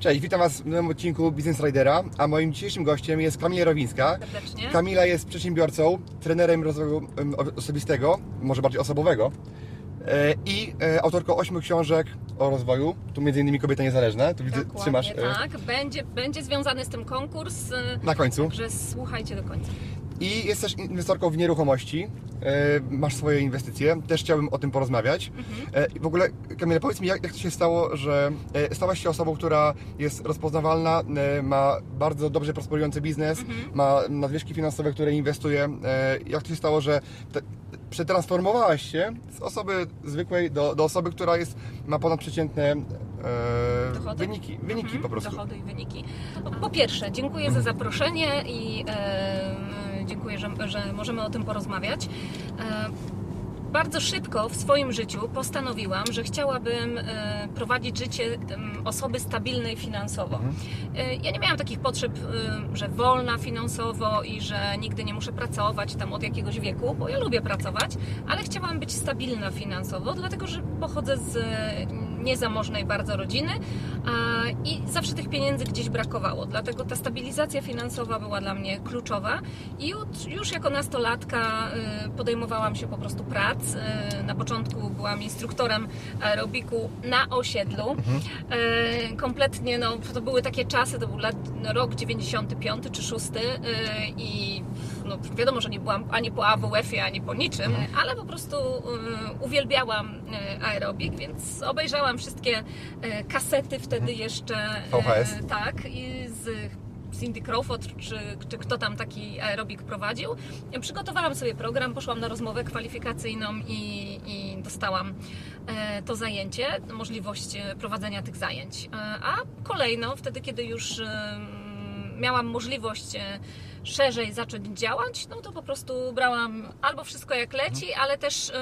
Cześć, witam Was w nowym odcinku Business Ridera, a moim dzisiejszym gościem jest Kamila Rowińska. Serdecznie. Kamila jest przedsiębiorcą, trenerem rozwoju osobistego, może bardziej osobowego e, i e, autorką ośmiu książek o rozwoju, tu między innymi Kobieta Niezależna, tu widzę, trzymasz e, tak. Będzie, będzie związany z tym konkurs, na końcu. także słuchajcie do końca. I jest też inwestorką w nieruchomości, e, masz swoje inwestycje, też chciałbym o tym porozmawiać. E, i W ogóle, Kamila, powiedz mi, jak, jak to się stało, że e, stałaś się osobą, która jest rozpoznawalna, e, ma bardzo dobrze prosperujący biznes, ma nadwyżki finansowe, które inwestuje. E, Jak to się stało, że te, przetransformowałaś się z osoby zwykłej do, do osoby, która jest, ma ponadprzeciętne e, wyniki, wyniki Mhm, po prostu. Dochody i wyniki. Po, po pierwsze, dziękuję za zaproszenie i e, dziękuję, że, że możemy o tym porozmawiać. Bardzo szybko w swoim życiu postanowiłam, że chciałabym e, prowadzić życie osoby stabilnej finansowo. E, ja nie miałam takich potrzeb, e, że wolna finansowo i że nigdy nie muszę pracować tam od jakiegoś wieku, bo ja lubię pracować, ale chciałam być stabilna finansowo, dlatego że pochodzę z niezamożnej bardzo rodziny a, i zawsze tych pieniędzy gdzieś brakowało. Dlatego ta stabilizacja finansowa była dla mnie kluczowa i już, już jako nastolatka y, podejmowałam się po prostu prac. Y, Na początku byłam instruktorem aerobiku na osiedlu. Y, Kompletnie, no, to były takie czasy, to był lat, rok 95 czy 6 y, i no, wiadomo, że nie byłam ani po AWF-ie, ani po niczym, ale po prostu uwielbiałam aerobik, więc obejrzałam wszystkie kasety wtedy jeszcze. y, VHS. tak, i z Cindy Crawford, czy, czy kto tam taki aerobik prowadził. Przygotowałam sobie program, poszłam na rozmowę kwalifikacyjną i, i dostałam e, to zajęcie, możliwość e, prowadzenia tych zajęć. E, A kolejno, wtedy, kiedy już miałam możliwość szerzej zacząć działać, no to po prostu brałam albo wszystko jak leci, ale też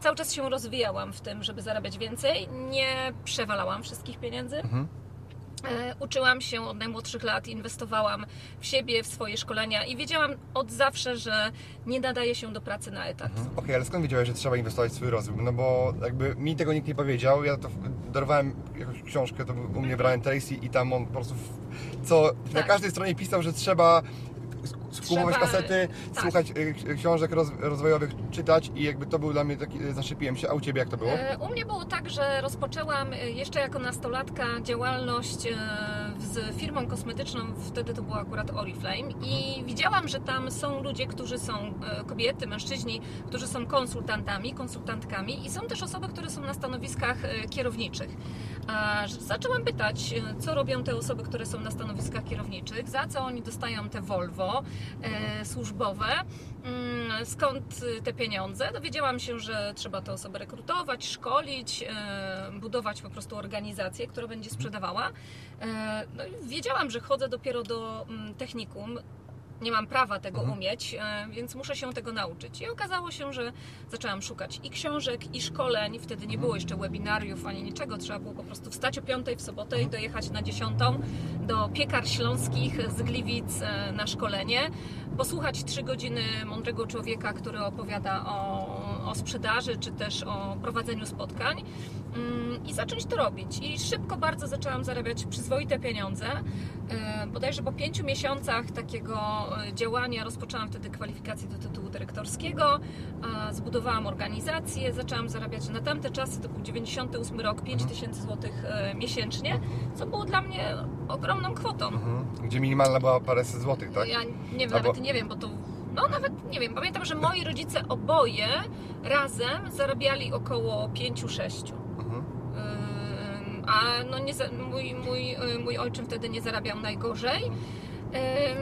cały czas się rozwijałam w tym, żeby zarabiać więcej. Nie przewalałam wszystkich pieniędzy. E, Uczyłam się od najmłodszych lat, inwestowałam w siebie, w swoje szkolenia i wiedziałam od zawsze, że nie nadaje się do pracy na etat. Okej, ale skąd wiedziałeś, że trzeba inwestować w swój rozwój? No bo jakby mi tego nikt nie powiedział, ja to dorwałem jakąś książkę, to był u mnie Brian Tracy i tam on po prostu w- co na Tak. każdej stronie pisał, że trzeba skupować Trzeba- kasety, tak. słuchać y, książek roz, rozwojowych, czytać i jakby to był dla mnie taki, zaszczepiłem się, a u Ciebie jak to było? E, U mnie było tak, że rozpoczęłam e, jeszcze jako nastolatka działalność e, z firmą kosmetyczną, wtedy to była akurat Oriflame i widziałam, że tam są ludzie, którzy są e, kobiety, mężczyźni, którzy są konsultantami, konsultantkami i są też osoby, które są na stanowiskach e, kierowniczych. A zaczęłam pytać, e, co robią te osoby, które są na stanowiskach kierowniczych, za co oni dostają te Volvo służbowe, mm, skąd te pieniądze. Dowiedziałam się, że trzeba te osoby rekrutować, szkolić, e, budować po prostu organizację, która będzie sprzedawała. E, no i wiedziałam, że chodzę dopiero do mm, technikum. Nie mam prawa tego umieć, e, więc muszę się tego nauczyć. I okazało się, że zaczęłam szukać i książek, i szkoleń. Wtedy nie było jeszcze webinariów ani niczego. Trzeba było po prostu wstać o 5 w sobotę i dojechać na 10 do piekar śląskich z Gliwic e, na szkolenie. Posłuchać 3 godziny mądrego człowieka, który opowiada o, o sprzedaży, czy też o prowadzeniu spotkań mm, i zacząć to robić. I szybko bardzo zaczęłam zarabiać przyzwoite pieniądze. E, Bodajże po pięciu miesiącach takiego e, działania rozpoczęłam wtedy kwalifikację do tytułu dyrektorskiego, zbudowałam organizację, zaczęłam zarabiać na tamte czasy, to był 98 rok, 5 tysięcy złotych e, miesięcznie, co było dla mnie ogromną kwotą. Mhm. Gdzie minimalna była paręset złotych, tak? Ja nie wiem, Albo- nawet nie wiem, bo to. No nawet nie wiem. Pamiętam, że moi rodzice oboje razem zarabiali około 5-6. Mhm. A no nie, mój, mój, y, mój ojczym wtedy nie zarabiał najgorzej.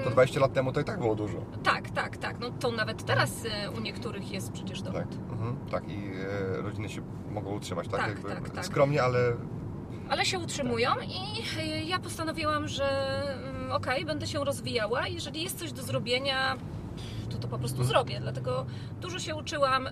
To 20 lat temu to i tak było dużo. Tak, tak, tak. No to nawet teraz y, u niektórych jest przecież Tak, dochód. mhm. tak i e, rodziny się mogą utrzymać, tak? Tak, tak, tak. Skromnie, ale ale się utrzymują i y, ja postanowiłam, że mm, okej, będę się rozwijała. Jeżeli jest coś do zrobienia, to po prostu Mhm. zrobię. Dlatego dużo się uczyłam.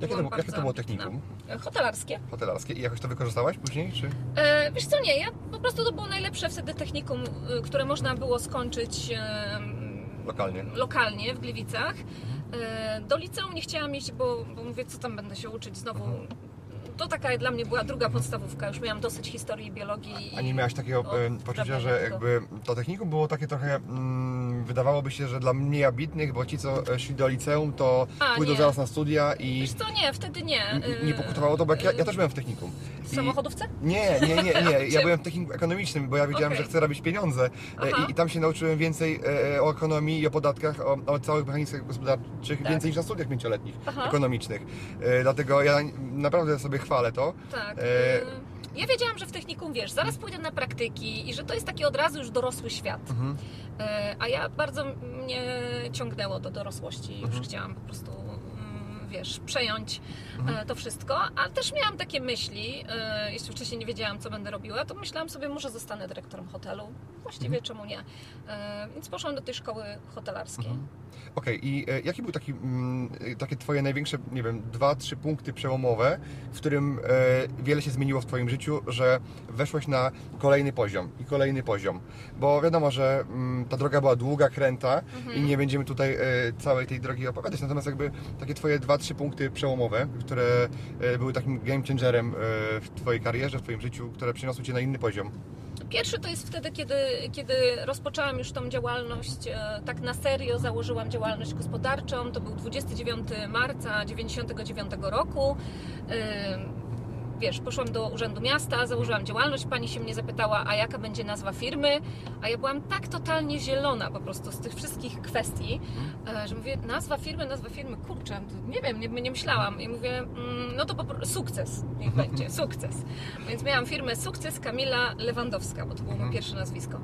Jakie to, jakie to było technikum Y, Hotelarskie. hotelarskie i jakoś to wykorzystałaś później, czy? E, wiesz co, nie, ja po prostu to było najlepsze wtedy technikum, y, które można było skończyć y, Lokalnie. lokalnie w Gliwicach. E, Do liceum nie chciałam iść, bo, bo mówię, co tam będę się uczyć znowu. Mhm. To taka dla mnie była druga podstawówka, już miałam dosyć historii i biologii. A nie miałaś takiego e, poczucia, że jakby to technikum było takie trochę, mm, wydawałoby się, że dla mniej ambitnych, bo ci, co szli do liceum, to A, pójdą nie. zaraz na studia i Wiesz co, nie, wtedy nie. n- nie pokutowało to, bo jak ja, ja też byłem w technikum. W I- samochodówce? Nie, nie, nie, nie. Ja byłem w technikum ekonomicznym, bo ja wiedziałem, Okej. że chcę robić pieniądze E. I, i tam się nauczyłem więcej e, o ekonomii i o podatkach, o, o całych mechanizmach gospodarczych, Tak. więcej niż na studiach pięcioletnich Aha. ekonomicznych. Dlatego ja naprawdę sobie chwalę to. Tak. E, e, Ja wiedziałam, że w technikum, wiesz, zaraz pójdę na praktyki i że to jest taki od razu już dorosły świat. Mhm. E, A ja bardzo mnie ciągnęło do dorosłości. Już Mhm. chciałam po prostu, wiesz, przejąć Mhm. e, to wszystko. A też miałam takie myśli, e, jeśli wcześniej nie wiedziałam, co będę robiła, to myślałam sobie, może zostanę dyrektorem hotelu. Właściwie Mhm. czemu nie? E, Więc poszłam do tej szkoły hotelarskiej. Mhm. Okej, i e, jaki był taki, mm, takie twoje największe, nie wiem, dwa, trzy punkty przełomowe, w którym e, wiele się zmieniło w twoim życiu, że weszłeś na kolejny poziom i kolejny poziom? Bo wiadomo, że mm, ta droga była długa, kręta Mhm. i nie będziemy tutaj e, całej tej drogi opowiadać, natomiast jakby takie twoje dwa, trzy punkty przełomowe, które e, były takim game changerem e, w twojej karierze, w twoim życiu, które przyniosły cię na inny poziom. Pierwszy to jest wtedy, kiedy, kiedy rozpoczęłam już tą działalność, e, tak na serio założyłam działalność gospodarczą. To był 29 marca 99 roku. E, Wiesz, poszłam do Urzędu Miasta, założyłam działalność, pani się mnie zapytała, a jaka będzie nazwa firmy, a ja byłam tak totalnie zielona po prostu z tych wszystkich kwestii, e, że mówię, nazwa firmy, nazwa firmy, kurczę, nie wiem, nie, nie myślałam i mówię, mm, no to po prostu sukces, niech będzie, sukces. Więc miałam firmę Sukces Kamila Lewandowska, bo to było moje Mhm. pierwsze nazwisko.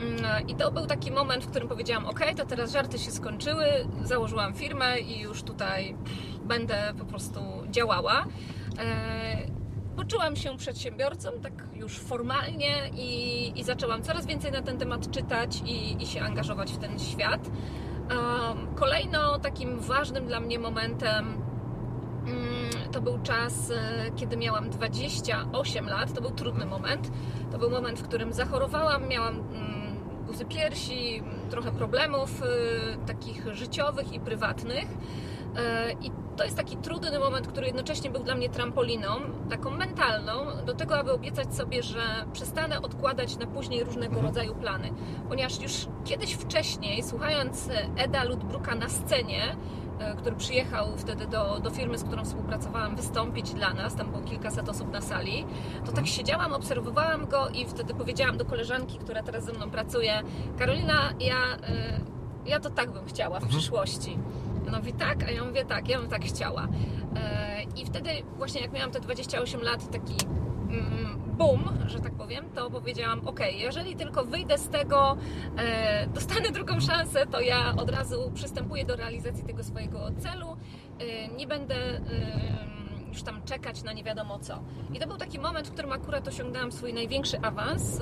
Mm, I to był taki moment, w którym powiedziałam, ok, to teraz żarty się skończyły, założyłam firmę i już tutaj będę po prostu działała. E, Poczułam się przedsiębiorcą, tak już formalnie i, i zaczęłam coraz więcej na ten temat czytać i, i się angażować w ten świat. Um, Kolejno takim ważnym dla mnie momentem mm, to był czas, e, kiedy miałam 28 lat. To był trudny moment. To był moment, w którym zachorowałam, miałam mm, guzy piersi, m, trochę problemów y, takich życiowych i prywatnych. I to jest taki trudny moment, który jednocześnie był dla mnie trampoliną, taką mentalną, do tego, aby obiecać sobie, że przestanę odkładać na później różnego Mhm. rodzaju plany. Ponieważ już kiedyś wcześniej, słuchając Eda Ludbruka na scenie, e, który przyjechał wtedy do, do firmy, z którą współpracowałam, wystąpić dla nas, tam było kilkaset osób na sali, to tak siedziałam, obserwowałam go i wtedy powiedziałam do koleżanki, która teraz ze mną pracuje, Karolina, ja, e, ja to tak bym chciała w Mhm. przyszłości. Ona mówi tak, a ja mówię tak, ja bym tak chciała. E, I wtedy właśnie jak miałam te 28 lat, taki mm, boom, że tak powiem, to powiedziałam, ok, jeżeli tylko wyjdę z tego, e, dostanę drugą szansę, to ja od razu przystępuję do realizacji tego swojego celu. E, nie będę już tam czekać na nie wiadomo co. I to był taki moment, w którym akurat osiągnęłam swój największy awans.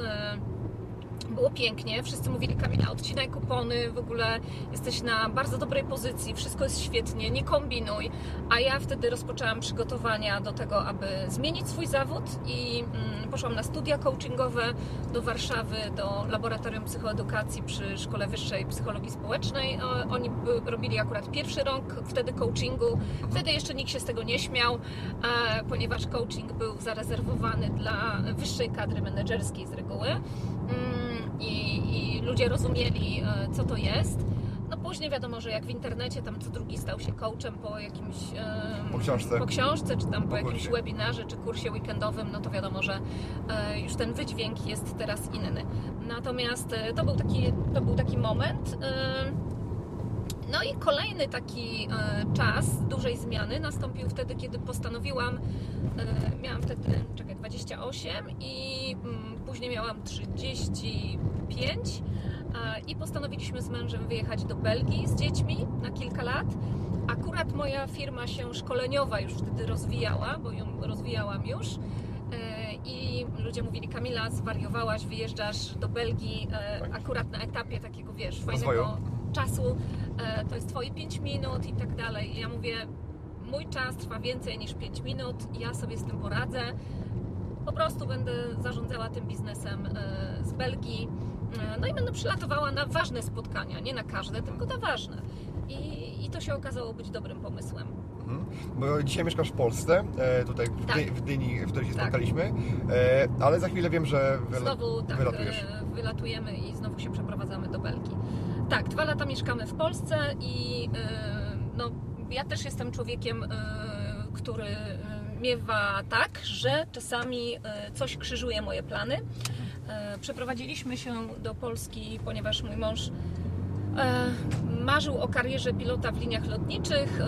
Było pięknie, wszyscy mówili Kamila, odcinaj kupony, w ogóle jesteś na bardzo dobrej pozycji, wszystko jest świetnie, nie kombinuj. A ja wtedy rozpoczęłam przygotowania do tego, aby zmienić swój zawód i mm, poszłam na studia coachingowe do Warszawy, do Laboratorium Psychoedukacji przy Szkole Wyższej Psychologii Społecznej. Oni robili akurat pierwszy rok wtedy coachingu. Wtedy jeszcze nikt się z tego nie śmiał, e, ponieważ coaching był zarezerwowany dla wyższej kadry menedżerskiej z reguły. Mm, i, i ludzie rozumieli, e, co to jest. No później wiadomo, że jak w internecie tam co drugi stał się coachem po jakimś Po książce. po książce, czy tam po, Po jakimś kursie. webinarze, czy kursie weekendowym, no to wiadomo, że e, już ten wydźwięk jest teraz inny. Natomiast e, to był taki, to był taki moment. No i kolejny taki e, czas dużej zmiany nastąpił wtedy, kiedy postanowiłam, e, miałam wtedy, czekaj, 28 i mm, później miałam 35 e, i postanowiliśmy z mężem wyjechać do Belgii z dziećmi na kilka lat. Akurat moja firma się szkoleniowa już wtedy rozwijała, bo ją rozwijałam już. I ludzie mówili Kamila, zwariowałaś, wyjeżdżasz do Belgii Tak. akurat na etapie takiego, wiesz, fajnego czasu, e, to jest twoje 5 minut i tak dalej. Ja mówię, mój czas trwa więcej niż 5 minut, ja sobie z tym poradzę. Po prostu będę zarządzała tym biznesem e, z Belgii. E, No i będę przylatowała na ważne spotkania, nie na każde, tylko na ważne. I, i to się okazało być dobrym pomysłem. Mhm. Bo dzisiaj mieszkasz w Polsce, tutaj w, Tak. Dy, w Dyni, w której się Tak. spotkaliśmy, ale za chwilę wiem, że wyla- Znowu tak, wylatujesz. wylatujemy i znowu się przeprowadzamy do Belgii. Tak, dwa lata mieszkamy w Polsce i e, no, ja też jestem człowiekiem, e, który e, miewa tak, że czasami coś krzyżuje moje plany. Przeprowadziliśmy się do Polski, ponieważ mój mąż marzył o karierze pilota w liniach lotniczych.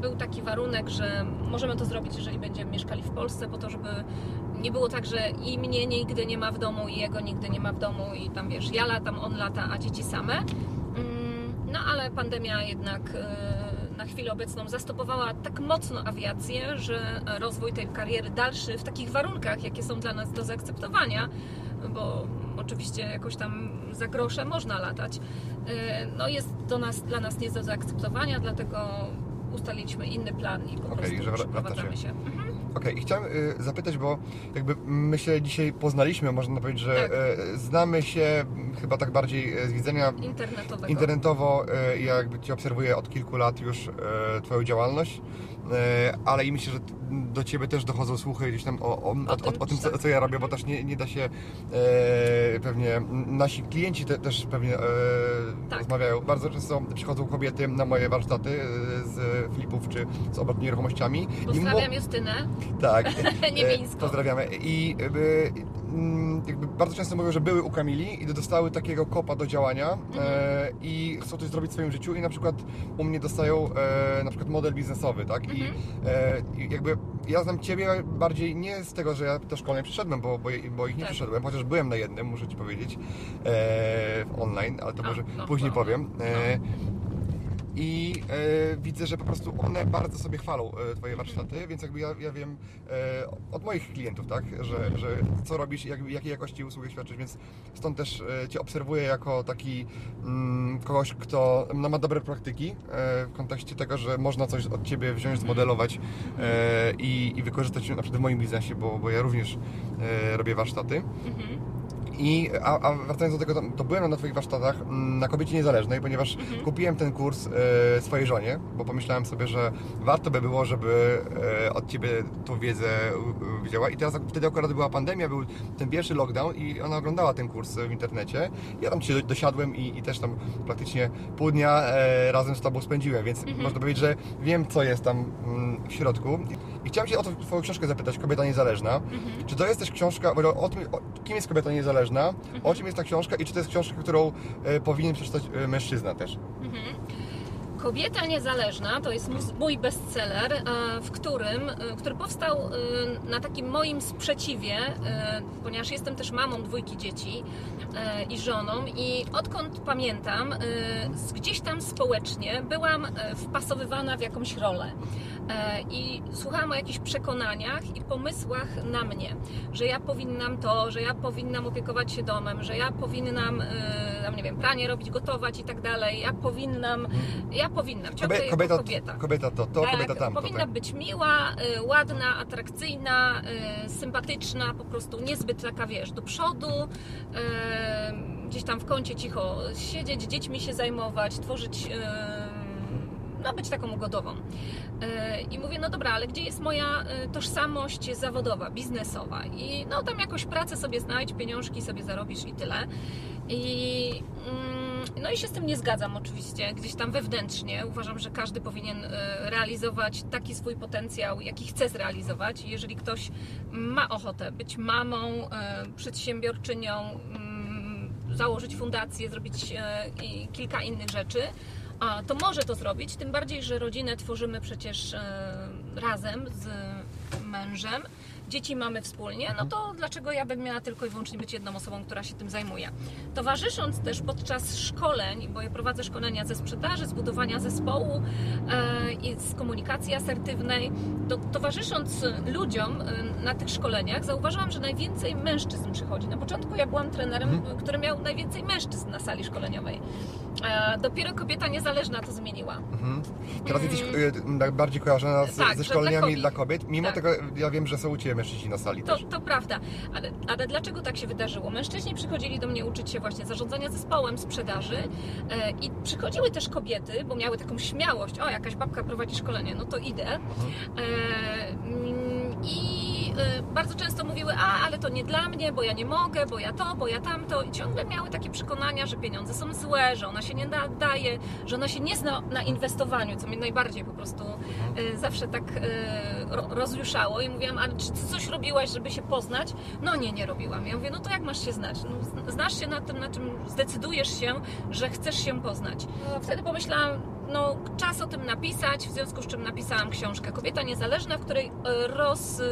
Był taki warunek, że możemy to zrobić, jeżeli będziemy mieszkali w Polsce, po to, żeby nie było tak, że i mnie nigdy nie ma w domu, i jego nigdy nie ma w domu, i tam wiesz, ja latam, on lata, a dzieci same. Mm, No ale pandemia jednak e, na chwilę obecną zastopowała tak mocno awiację, że rozwój tej kariery dalszy w takich warunkach, jakie są dla nas do zaakceptowania, bo oczywiście jakoś tam za grosze można latać, e, no jest do nas, dla nas nie do zaakceptowania, dlatego ustaliliśmy inny plan i po Okej, prostu że wracacie. się. Mhm. Okej, i chciałem y, zapytać, bo jakby my się dzisiaj poznaliśmy, można powiedzieć, że Tak. e, znamy się chyba tak bardziej e, z widzenia Internetowego. internetowo, ja jakby Cię obserwuję od kilku lat już e, Twoją działalność, ale i myślę, że do Ciebie też dochodzą słuchy gdzieś tam o, o, o, o, tym, o tym, co, tak. co ja robię, bo też nie, nie da się e, pewnie, nasi klienci te, też pewnie e, Tak. rozmawiają. Bardzo często przychodzą kobiety na moje warsztaty e, z flipów czy z obrotów nieruchomościami. i mo- Pozdrawiam Justynę. tak. Niebińską. E, Pozdrawiamy. I jakby, mm, jakby bardzo często mówią, że były u Kamili i dostały takiego kopa do działania Mhm. e, i chcą coś zrobić w swoim życiu i na przykład u mnie dostają e, na przykład model biznesowy, tak? I, Mhm. e, I jakby ja znam Ciebie bardziej nie z tego, że ja te szkolenia przeszedłem, bo, bo, bo ich nie Tak. przeszedłem, chociaż byłem na jednym, muszę Ci powiedzieć, e, online, ale to A, może no, później to- powiem. E, i e, widzę, że po prostu one bardzo sobie chwalą e, Twoje warsztaty, więc jakby ja, ja wiem e, od moich klientów, tak, że, że co robisz i jak, jakiej jakości usługi świadczysz, więc stąd też e, Cię obserwuję jako taki mm, kogoś, kto no, ma dobre praktyki e, w kontekście tego, że można coś od Ciebie wziąć, zmodelować e, i, i wykorzystać na przykład w moim biznesie, bo, bo ja również robię warsztaty. Mhm. I, a, a wracając do tego, to, to byłem na Twoich warsztatach mm, na kobiecie niezależnej, ponieważ Mhm. kupiłem ten kurs e, swojej żonie, bo pomyślałem sobie, że warto by było, żeby e, od Ciebie tą wiedzę wzięła. I teraz wtedy akurat była pandemia, był ten pierwszy lockdown i ona oglądała ten kurs w internecie. Ja tam się dosiadłem i, i też tam praktycznie pół dnia e, razem z Tobą spędziłem, więc Mhm. można powiedzieć, że wiem, co jest tam mm, w środku. I chciałem Cię o to, Twoją książkę zapytać, Kobieta Niezależna. Mhm. Czy to jest też książka, o tym, o, kim jest kobieta niezależna, Mhm. o czym jest ta książka i czy to jest książka, którą e, powinien przeczytać e, mężczyzna też? Mhm. Kobieta niezależna to jest mój bestseller, e, w którym, który powstał na takim moim sprzeciwie, ponieważ jestem też mamą dwójki dzieci i żoną i odkąd pamiętam, gdzieś tam społecznie byłam wpasowywana w jakąś rolę. E, I słuchałam o jakichś przekonaniach i pomysłach na mnie, że ja powinnam to, że ja powinnam opiekować się domem, że ja powinnam, e, tam nie wiem, pranie robić, gotować i tak dalej. Ja powinnam, ja powinnam, ciągle Kobe, kobieta, kobieta. kobieta to, to Tak, kobieta tamto. powinna Tak. być miła, y, ładna, atrakcyjna, sympatyczna, po prostu niezbyt taka, wiesz, do przodu, gdzieś tam w kącie cicho siedzieć, dziećmi się zajmować, tworzyć, y, no być taką ugodową. Y, I mówię, no dobra, ale gdzie jest moja y, tożsamość zawodowa, biznesowa? I no tam jakoś pracę sobie znajdź, pieniążki sobie zarobisz i tyle. I, mm, no i się z tym nie zgadzam oczywiście, gdzieś tam wewnętrznie. Uważam, że każdy powinien y, realizować taki swój potencjał, jaki chce zrealizować. I jeżeli ktoś ma ochotę być mamą, przedsiębiorczynią, mm, założyć fundację, zrobić kilka innych rzeczy, a, to może to zrobić. Tym bardziej, że rodzinę tworzymy przecież y, razem z mężem. Dzieci mamy wspólnie, no to dlaczego ja bym miała tylko i wyłącznie być jedną osobą, która się tym zajmuje? Towarzysząc też podczas szkoleń, bo ja prowadzę szkolenia ze sprzedaży, z budowania zespołu e, i z komunikacji asertywnej, to towarzysząc ludziom e, na tych szkoleniach, zauważyłam, że najwięcej mężczyzn przychodzi. Na początku ja byłam trenerem, który miał najwięcej mężczyzn na sali szkoleniowej. E, dopiero kobieta niezależna to zmieniła. Mhm. Teraz jesteś e, bardziej kojarzona z, Tak, ze szkoleniami dla dla kobiet. kobiet. Mimo Tak. tego ja wiem, że są u Ciebie mężczyźni na sali To, też. to prawda, ale, ale dlaczego tak się wydarzyło? Mężczyźni przychodzili do mnie uczyć się właśnie zarządzania zespołem, sprzedaży e, i przychodziły też kobiety, bo miały taką śmiałość, o jakaś babka prowadzi szkolenie, no to idę. E, mm, I e, bardzo często mówiły, a ale to nie dla mnie, bo ja nie mogę, bo ja to, bo ja tamto. I ciągle miały takie przekonania, że pieniądze są złe, że ona się nie nadaje, że ona się nie zna na inwestowaniu, co mnie najbardziej po prostu e, zawsze tak ro, rozjuszało. I mówiłam, ale czy coś robiłaś, żeby się poznać? No nie, nie robiłam. Ja mówię, no to jak masz się znać? No, zn- znasz się na tym, na czym zdecydujesz się, że chcesz się poznać. No, wtedy pomyślałam, no czas o tym napisać, w związku z czym napisałam książkę Kobieta Niezależna, w której e, roz...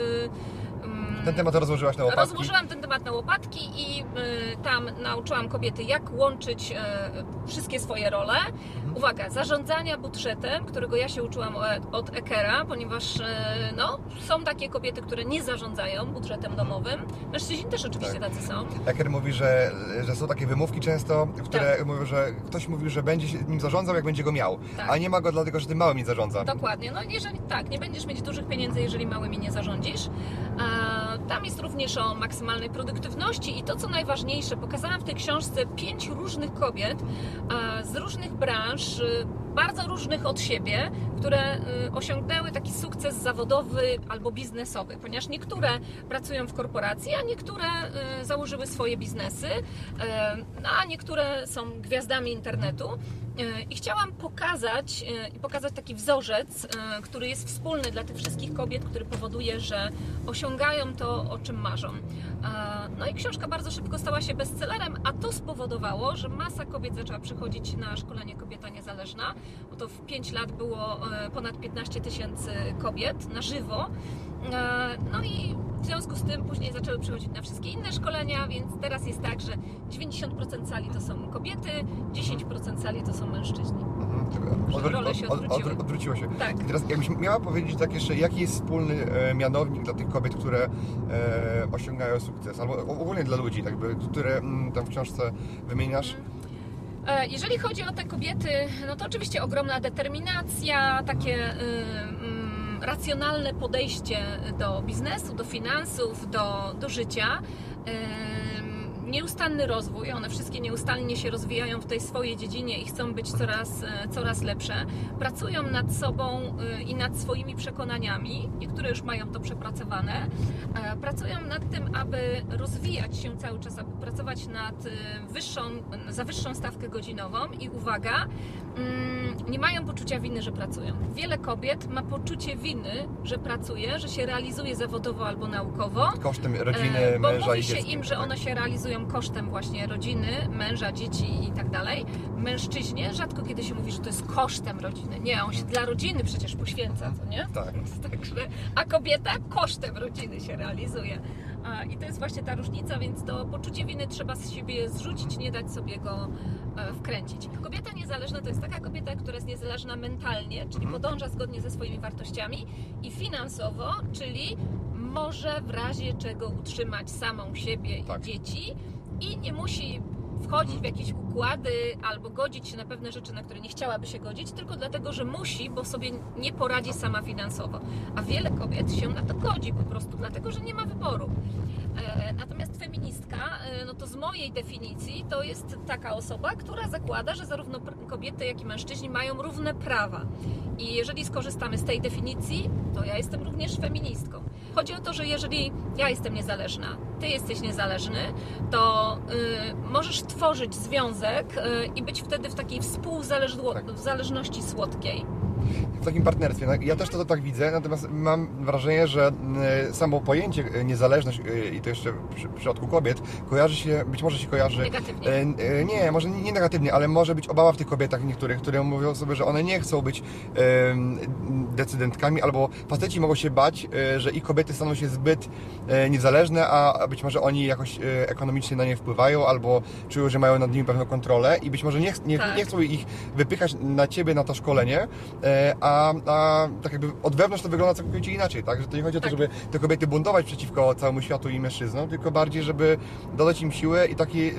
Ten temat rozłożyłaś na łopatki. Rozłożyłam ten temat na łopatki i y, tam nauczyłam kobiety, jak łączyć y, wszystkie swoje role. Uwaga, zarządzania budżetem, którego ja się uczyłam od Ekera, ponieważ y, no, są takie kobiety, które nie zarządzają budżetem domowym. Mężczyźni też oczywiście Tak. tacy są. Eker mówi, że, że są takie wymówki często, które mówią, że ktoś mówi, że będzie się nim zarządzał, jak będzie go miał. Tak. A nie ma go dlatego, że tym małym nie zarządza. Dokładnie. No jeżeli tak, nie będziesz mieć dużych pieniędzy, jeżeli małymi nie zarządzisz. E, Tam jest również o maksymalnej produktywności i to, co najważniejsze, pokazałam w tej książce pięć różnych kobiet z różnych branż, e, bardzo różnych od siebie, które e, osiągnęły taki sukces zawodowy albo biznesowy, ponieważ niektóre pracują w korporacji, a niektóre e, założyły swoje biznesy, e, a niektóre są gwiazdami internetu. E, I chciałam pokazać e, i pokazać taki wzorzec, e, który jest wspólny dla tych wszystkich kobiet, który powoduje, że osiągają to, o czym marzą. No i książka bardzo szybko stała się bestsellerem, a to spowodowało, że masa kobiet zaczęła przychodzić na szkolenie Kobieta Niezależna, bo to w 5 lat było ponad 15 tysięcy kobiet na żywo. E, No i w związku z tym później zaczęły przychodzić na wszystkie inne szkolenia, więc teraz jest tak, że 90% sali to są kobiety, 10% sali to są mężczyźni. Mhm, tylko odwró- role się od- od- odwróciły. odwró- odwróciło się. Tak. I teraz jakbyś miała powiedzieć tak jeszcze, jaki jest wspólny e, mianownik dla tych kobiet, które e, osiągają sukces, albo ogólnie dla ludzi, tak by, które mm, tam w książce wymieniasz? E, Jeżeli chodzi o te kobiety, no to oczywiście ogromna determinacja, takie y, mm, racjonalne podejście do biznesu, do finansów, do, do życia. Nieustanny rozwój, one wszystkie nieustannie się rozwijają w tej swojej dziedzinie i chcą być coraz, e, coraz lepsze. Pracują nad sobą y, i nad swoimi przekonaniami. Niektóre już mają to przepracowane. E, Pracują nad tym, aby rozwijać się cały czas, aby pracować nad wyższą, za wyższą stawkę godzinową i uwaga, mm, nie mają poczucia winy, że pracują. Wiele kobiet ma poczucie winy, że pracuje, że się realizuje zawodowo albo naukowo. Kosztem rodziny, E, Bo męża mówi i się dziecka. im, że one się realizują kosztem właśnie rodziny, męża, dzieci i tak dalej. Mężczyźnie rzadko kiedy się mówi, że to jest kosztem rodziny. Nie, on się dla rodziny przecież poświęca, co nie? Tak. Także, a kobieta kosztem rodziny się realizuje. A, I to jest właśnie ta różnica, więc to poczucie winy trzeba z siebie zrzucić, nie dać sobie go e, wkręcić. Kobieta niezależna to jest taka kobieta, która jest niezależna mentalnie, czyli Mhm. podąża zgodnie ze swoimi wartościami i finansowo, czyli może w razie czego utrzymać samą siebie Tak. i dzieci i nie musi wchodzić w jakieś układy albo godzić się na pewne rzeczy, na które nie chciałaby się godzić, tylko dlatego, że musi, bo sobie nie poradzi sama finansowo. A wiele kobiet się na to godzi po prostu, dlatego, że nie ma wyboru. E, Natomiast feministka, e, no to z mojej definicji, to jest taka osoba, która zakłada, że zarówno kobiety, jak i mężczyźni mają równe prawa. I jeżeli skorzystamy z tej definicji, to ja jestem również feministką. Chodzi o to, że jeżeli ja jestem niezależna, ty jesteś niezależny, to y, możesz tworzyć związek y, i być wtedy w takiej współzależności słodkiej. W takim partnerstwie. No, Ja też to, tak widzę, natomiast mam wrażenie, że e, samo pojęcie e, niezależność e, i to jeszcze przy, w przypadku kobiet kojarzy się, być może się kojarzy Negatywnie. Nie, może nie nie negatywnie, ale może być obawa w tych kobietach niektórych, które mówią sobie, że one nie chcą być decydentkami, albo faceci mogą się bać, że ich kobiety staną się zbyt niezależne, a być może oni jakoś ekonomicznie na nie wpływają, albo czują, że mają nad nimi pewną kontrolę i być może nie, ch- nie, Tak. nie chcą ich wypychać na ciebie na to szkolenie, a, a tak jakby od wewnątrz to wygląda całkowicie inaczej, tak? Że to nie chodzi o to, Tak. żeby te kobiety buntować przeciwko całemu światu i mężczyznom, tylko bardziej, żeby dodać im siłę i taki e,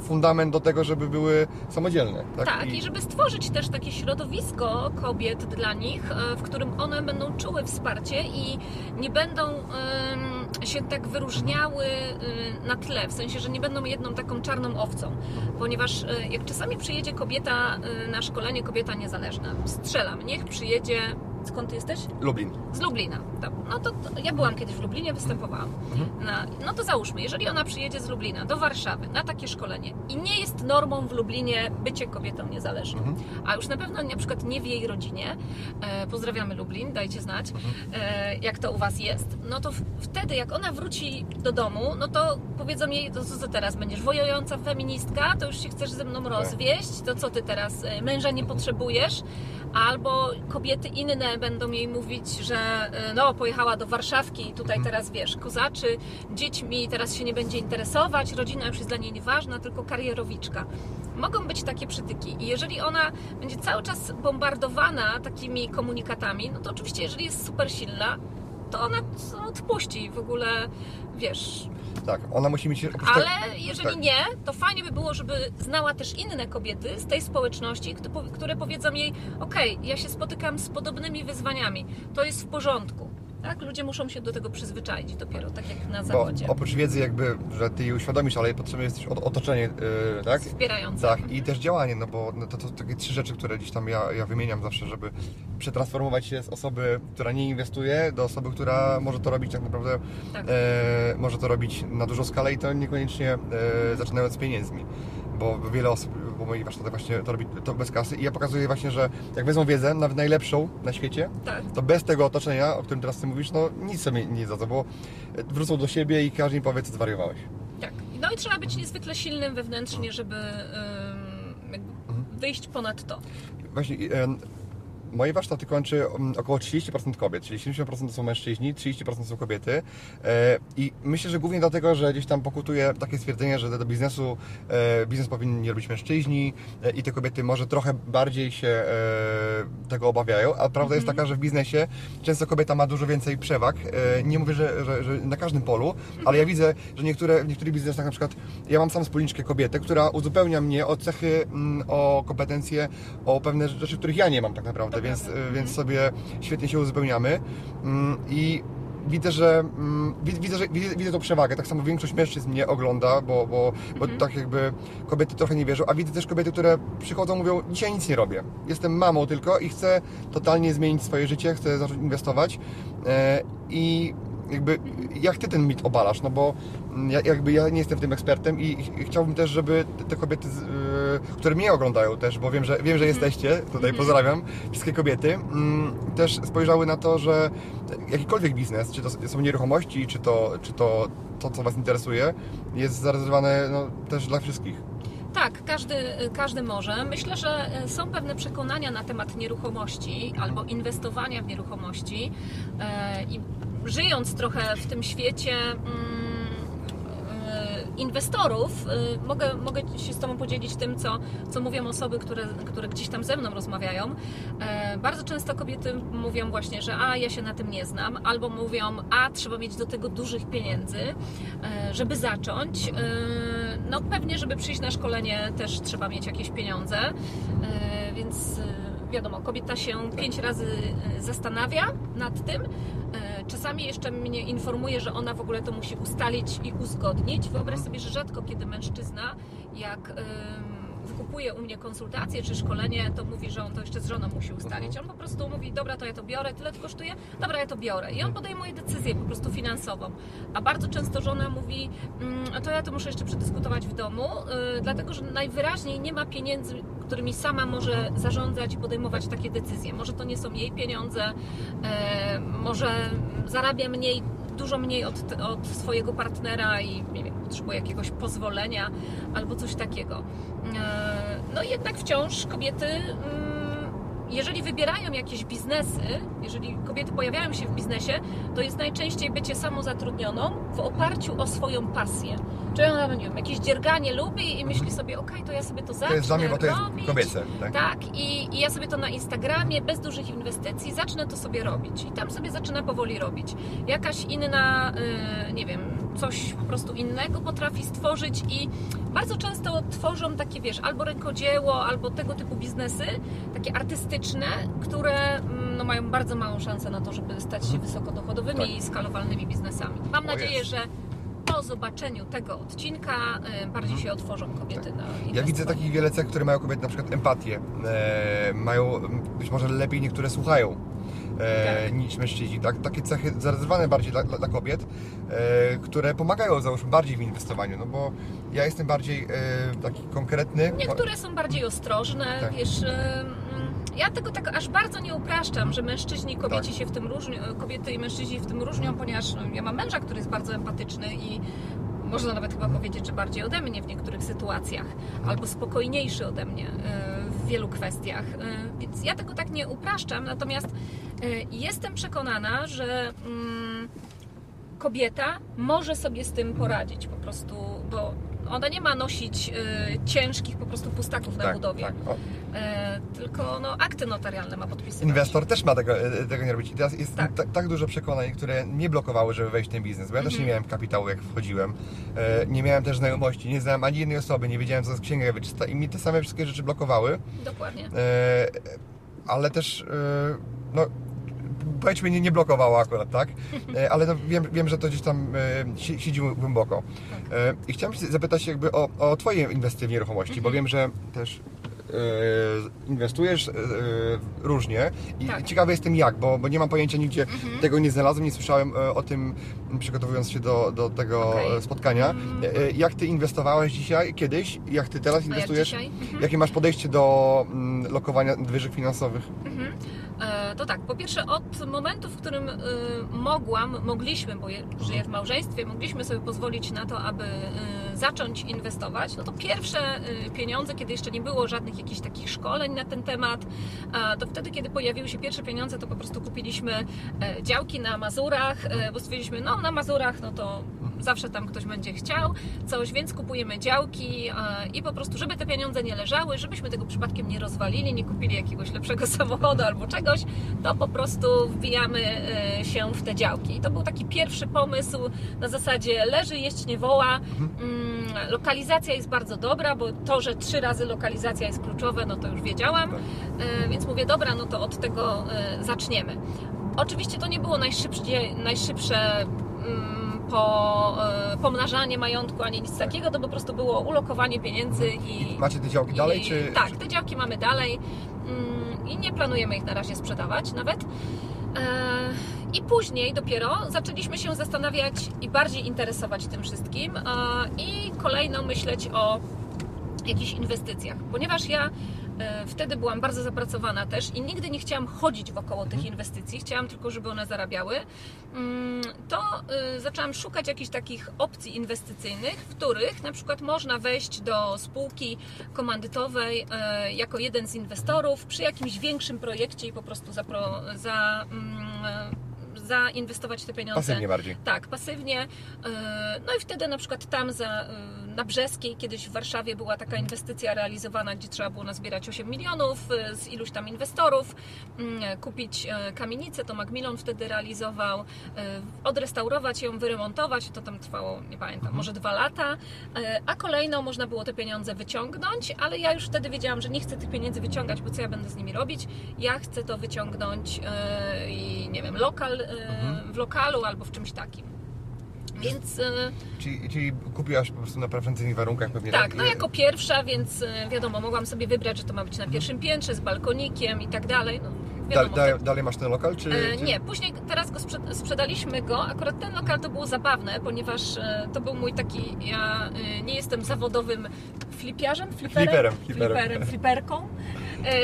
fundament do tego, żeby były samodzielne. Tak, Tak, i żeby stworzyć też takie środowisko kobiet dla nich, e, w którym one będą czuły wsparcie i nie będą em, się tak wyróżniały y, na tle, w sensie, że nie będą jedną taką czarną owcą, ponieważ e, jak czasami przyjedzie kobieta y, na szkolenie, kobieta niezależna, strzelam, niech przyjedzie, skąd ty jesteś? Lublin. Z Lublina. To, no to, to ja byłam kiedyś w Lublinie, występowałam. Na, no to załóżmy, jeżeli ona przyjedzie z Lublina do Warszawy na takie szkolenie i nie jest normą w Lublinie bycie kobietą niezależną, Mhm. a już na pewno na przykład nie w jej rodzinie, e, pozdrawiamy Lublin, dajcie znać, e, jak to u Was jest, no to w, wtedy jak ona wróci do domu, no to powiedzą jej, to co, teraz, będziesz wojująca feministka, to już się chcesz ze mną rozwieść, to co Ty teraz, e, męża nie potrzebujesz, albo kobiety inne będą jej mówić, że e, no pojechała do Warszawki i tutaj teraz wiesz, kozaczy, dziećmi teraz się nie będzie interesować, rodzina już jest dla niej nieważna, tylko karierowiczka. Mogą być takie przytyki i jeżeli ona będzie cały czas bombardowana takimi komunikatami, no to oczywiście jeżeli jest super silna, to ona odpuści w ogóle, wiesz, Tak, ona musi mieć... tego- ale jeżeli tak. nie, to fajnie by było, żeby znała też inne kobiety z tej społeczności, które powiedzą jej: Okej, ja się spotykam z podobnymi wyzwaniami, to jest w porządku. Tak? Ludzie muszą się do tego przyzwyczaić dopiero, tak jak na Bo zawodzie. oprócz wiedzy jakby, że ty jej uświadomisz, ale potrzebne jest też ot- otoczenie, yy, tak? Wspierające. Tak, i też działanie, no bo no to, to takie trzy rzeczy, które gdzieś tam ja, ja wymieniam zawsze, żeby przetransformować się z osoby, która nie inwestuje, do osoby, która może to robić tak naprawdę, Tak. e, może to robić na dużą skalę i to niekoniecznie e, zaczynając z pieniędzmi. Bo wiele osób, bo moi warsztaty właśnie to robi to bez kasy i ja pokazuję właśnie, że jak wezmą wiedzę, nawet najlepszą na świecie, Tak. to bez tego otoczenia, o którym teraz Ty mówisz, no nic sobie nie dadzą, bo wrócą do siebie i każdy im powie, co zwariowałeś. tak. No i trzeba być niezwykle silnym wewnętrznie, żeby Mhm. wyjść ponad to. Właśnie moje warsztaty kończy mm, około 30% kobiet, czyli 70% to są mężczyźni, 30% są kobiety. E, I myślę, że głównie dlatego, że gdzieś tam pokutuje takie stwierdzenie, że do biznesu e, biznes powinni robić mężczyźni e, i te kobiety może trochę bardziej się tego obawiają, a prawda jest taka, że w biznesie często kobieta ma dużo więcej przewag. Nie mówię, że, że, że na każdym polu, ale ja widzę, że niektóre, w niektórych biznesach na przykład ja mam sam wspólniczkę kobietę, która uzupełnia mnie o cechy, mm, o kompetencje, o pewne rzeczy, których ja nie mam tak naprawdę, Więc, więc sobie świetnie się uzupełniamy Mm, i widzę, że mm, wi- widzę, że widzę, widzę tą przewagę. Tak samo większość mężczyzn mnie ogląda, bo, bo, bo Mhm. tak jakby kobiety trochę nie wierzą, a widzę też kobiety, które przychodzą mówią, dzisiaj nic nie robię. Jestem mamą tylko i chcę totalnie zmienić swoje życie, chcę zacząć inwestować e, i jakby jak ty ten mit obalasz, no bo mm, ja, jakby ja nie jestem w tym ekspertem i, i chciałbym też, żeby te- kobiety, z, y, które mnie oglądają też, bo wiem, że, wiem, że jesteście, tutaj pozdrawiam wszystkie kobiety, mm, też spojrzały na to, że jakikolwiek biznes, czy to są nieruchomości, czy to, czy to, to co Was interesuje, jest zarezerwowane no, też dla wszystkich. Tak, każdy, każdy może. Myślę, że e, są pewne przekonania na temat nieruchomości albo inwestowania w nieruchomości e, i żyjąc trochę w tym świecie mm, e, inwestorów, e, mogę, mogę się z Tobą podzielić tym, co, co mówią osoby, które, które gdzieś tam ze mną rozmawiają. E, Bardzo często kobiety mówią właśnie, że a ja się na tym nie znam, albo mówią, a trzeba mieć do tego dużych pieniędzy, e, żeby zacząć. E, No pewnie, żeby przyjść na szkolenie też trzeba mieć jakieś pieniądze, więc wiadomo, kobieta się pięć razy zastanawia nad tym. Czasami jeszcze mnie informuje, że ona w ogóle to musi ustalić i uzgodnić. Wyobraź sobie, że rzadko kiedy mężczyzna, jak w kupuje u mnie konsultację czy szkolenie, to mówi, że on to jeszcze z żoną musi ustalić. Mhm. On po prostu mówi, dobra, to ja to biorę, tyle to kosztuje, dobra, ja to biorę. I on podejmuje decyzję po prostu finansową. A bardzo często żona mówi, mm, to ja to muszę jeszcze przedyskutować w domu, yy, dlatego że najwyraźniej nie ma pieniędzy, którymi sama może zarządzać i podejmować takie decyzje. Może to nie są jej pieniądze, e, może zarabia mniej, dużo mniej od, od swojego partnera i nie wiem, potrzebuje jakiegoś pozwolenia albo coś takiego. E, No jednak wciąż kobiety, mm, jeżeli wybierają jakieś biznesy, jeżeli kobiety pojawiają się w biznesie, to jest najczęściej bycie samozatrudnioną w oparciu o swoją pasję. Czyli ona, nie wiem, jakieś dzierganie lubi i myśli sobie, okej, to ja sobie to zacznę To jest dla mnie, bo to jest robić. kobiece. Tak? Tak, i, i ja sobie to na Instagramie bez dużych inwestycji zacznę to sobie robić. I tam sobie zaczyna powoli robić. Jakaś inna, y, nie wiem, coś po prostu innego potrafi stworzyć i bardzo często tworzą takie, wiesz, albo rękodzieło, albo tego typu biznesy, takie artystyczne, które mm, no, mają bardzo małą szansę na to, żeby stać się wysokodochodowymi Tak. i skalowalnymi biznesami. Mam nadzieję, jest. że po zobaczeniu tego odcinka y, bardziej się otworzą kobiety na Ja widzę inwestowanie. takich wiele cech, które mają kobiety, na przykład empatię. E, mają być może lepiej niektóre słuchają. E, Tak. niż mężczyźni. Tak, takie cechy zarezerwowane bardziej dla, dla, kobiet, e, które pomagają załóżmy bardziej w inwestowaniu, no bo ja jestem bardziej e, taki konkretny. Niektóre są bardziej ostrożne, Tak. wiesz. ym, Ja tego tak aż bardzo nie upraszczam, że mężczyźni i kobieci Tak. się w tym różnią, kobiety i mężczyźni w tym różnią, ponieważ no, ja mam męża, który jest bardzo empatyczny i można nawet chyba powiedzieć, że bardziej ode mnie w niektórych sytuacjach, albo spokojniejszy ode mnie y, w wielu kwestiach. Y, Więc ja tego tak nie upraszczam, natomiast y, jestem przekonana, że mm, kobieta może sobie z tym poradzić po prostu, bo ona nie ma nosić y, ciężkich po prostu pustaków na tak, budowie, tak. O. e, tylko no, akty notarialne ma podpisywać. Inwestor też ma tego, e, tego nie robić. I teraz jest Tak. tak. dużo przekonań, które mnie blokowały, żeby wejść w ten biznes, bo ja też nie Mhm. miałem kapitału, jak wchodziłem. E, nie miałem też znajomości, nie znałem ani jednej osoby, nie wiedziałem, co jest księga wyczysta i mi te same wszystkie rzeczy blokowały. Dokładnie. Ale też, no, powiedzmy, nie, nie blokowało akurat, tak? E, ale no, wiem, wiem, że to gdzieś tam si- siedzi głęboko. E, I chciałem się zapytać jakby o, o Twoje inwestycje w nieruchomości, bo wiem, że też inwestujesz różnie i Tak. ciekawy jestem jak, bo, bo nie mam pojęcia nigdzie, Mhm. tego nie znalazłem, nie słyszałem o tym przygotowując się do, do tego e, spotkania. E, Jak Ty inwestowałeś dzisiaj, kiedyś, jak Ty teraz jak inwestujesz? dzisiaj? Mhm. Jakie masz podejście do mm, lokowania nadwyżek finansowych? Mhm. E, To tak, po pierwsze od momentu, w którym y, mogłam, mogliśmy, bo żyję w małżeństwie, mogliśmy sobie pozwolić na to, aby y, zacząć inwestować, no to pierwsze pieniądze, kiedy jeszcze nie było żadnych jakichś takich szkoleń na ten temat, to wtedy, kiedy pojawiły się pierwsze pieniądze, to po prostu kupiliśmy e, działki na Mazurach, e, bo stwierdziliśmy, no na Mazurach, no to zawsze tam ktoś będzie chciał coś, więc kupujemy działki e, i po prostu, żeby te pieniądze nie leżały, żebyśmy tego przypadkiem nie rozwalili, nie kupili jakiegoś lepszego samochodu albo czegoś, to po prostu wbijamy e, się w te działki. I to był taki pierwszy pomysł na zasadzie leży, jeść nie woła. Mm, Lokalizacja jest bardzo dobra, bo to, że trzy razy lokalizacja jest kluczowe, no to już wiedziałam. Tak. E, Więc mówię, dobra, no to od tego zaczniemy. Oczywiście to nie było najszybsze, najszybsze mm, po, e, pomnażanie majątku ani nic takiego, to po prostu było ulokowanie pieniędzy i. Macie te działki dalej, i, czy... Tak, te działki mamy dalej mm, i nie planujemy ich na razie sprzedawać nawet. E, I później dopiero zaczęliśmy się zastanawiać i bardziej interesować tym wszystkim e, i kolejno myśleć o jakichś inwestycjach, ponieważ ja wtedy byłam bardzo zapracowana też i nigdy nie chciałam chodzić wokoło tych inwestycji, chciałam tylko, żeby one zarabiały, Mm, to e, zaczęłam szukać jakichś takich opcji inwestycyjnych, w których na przykład można wejść do spółki komandytowej e, jako jeden z inwestorów przy jakimś większym projekcie i po prostu zapro, za, mm, zainwestować te pieniądze. Pasywnie bardziej. Tak, pasywnie. Yy, No i wtedy na przykład tam za, yy, na Brzeskiej kiedyś w Warszawie była taka inwestycja realizowana, gdzie trzeba było nazbierać 8 milionów yy, z iluś tam inwestorów, yy, kupić kamienicę, to Macmillan wtedy realizował, odrestaurować ją, wyremontować, to tam trwało, nie pamiętam, może dwa lata, a kolejno można było te pieniądze wyciągnąć, ale ja już wtedy wiedziałam, że nie chcę tych pieniędzy wyciągać, bo co ja będę z nimi robić? Ja chcę to wyciągnąć i nie wiem, lokal, yy, w lokalu albo w czymś takim. Więc e, Czyli, czyli kupiłaś po prostu na preferencyjnych warunkach pewnie, tak, no I- jako pierwsza, więc e, wiadomo, mogłam sobie wybrać, że to ma być na pierwszym piętrze z balkonikiem i tak dalej. No, wiadomo, dalej, dalej masz ten lokal, czy... E, czy... Nie, później teraz go sprzed, sprzedaliśmy go. Akurat ten lokal to było zabawne, ponieważ e, to był mój taki. Ja e, nie jestem zawodowym flipiarzem, fliperem, Fliperem, fliperem. fliperem fliperką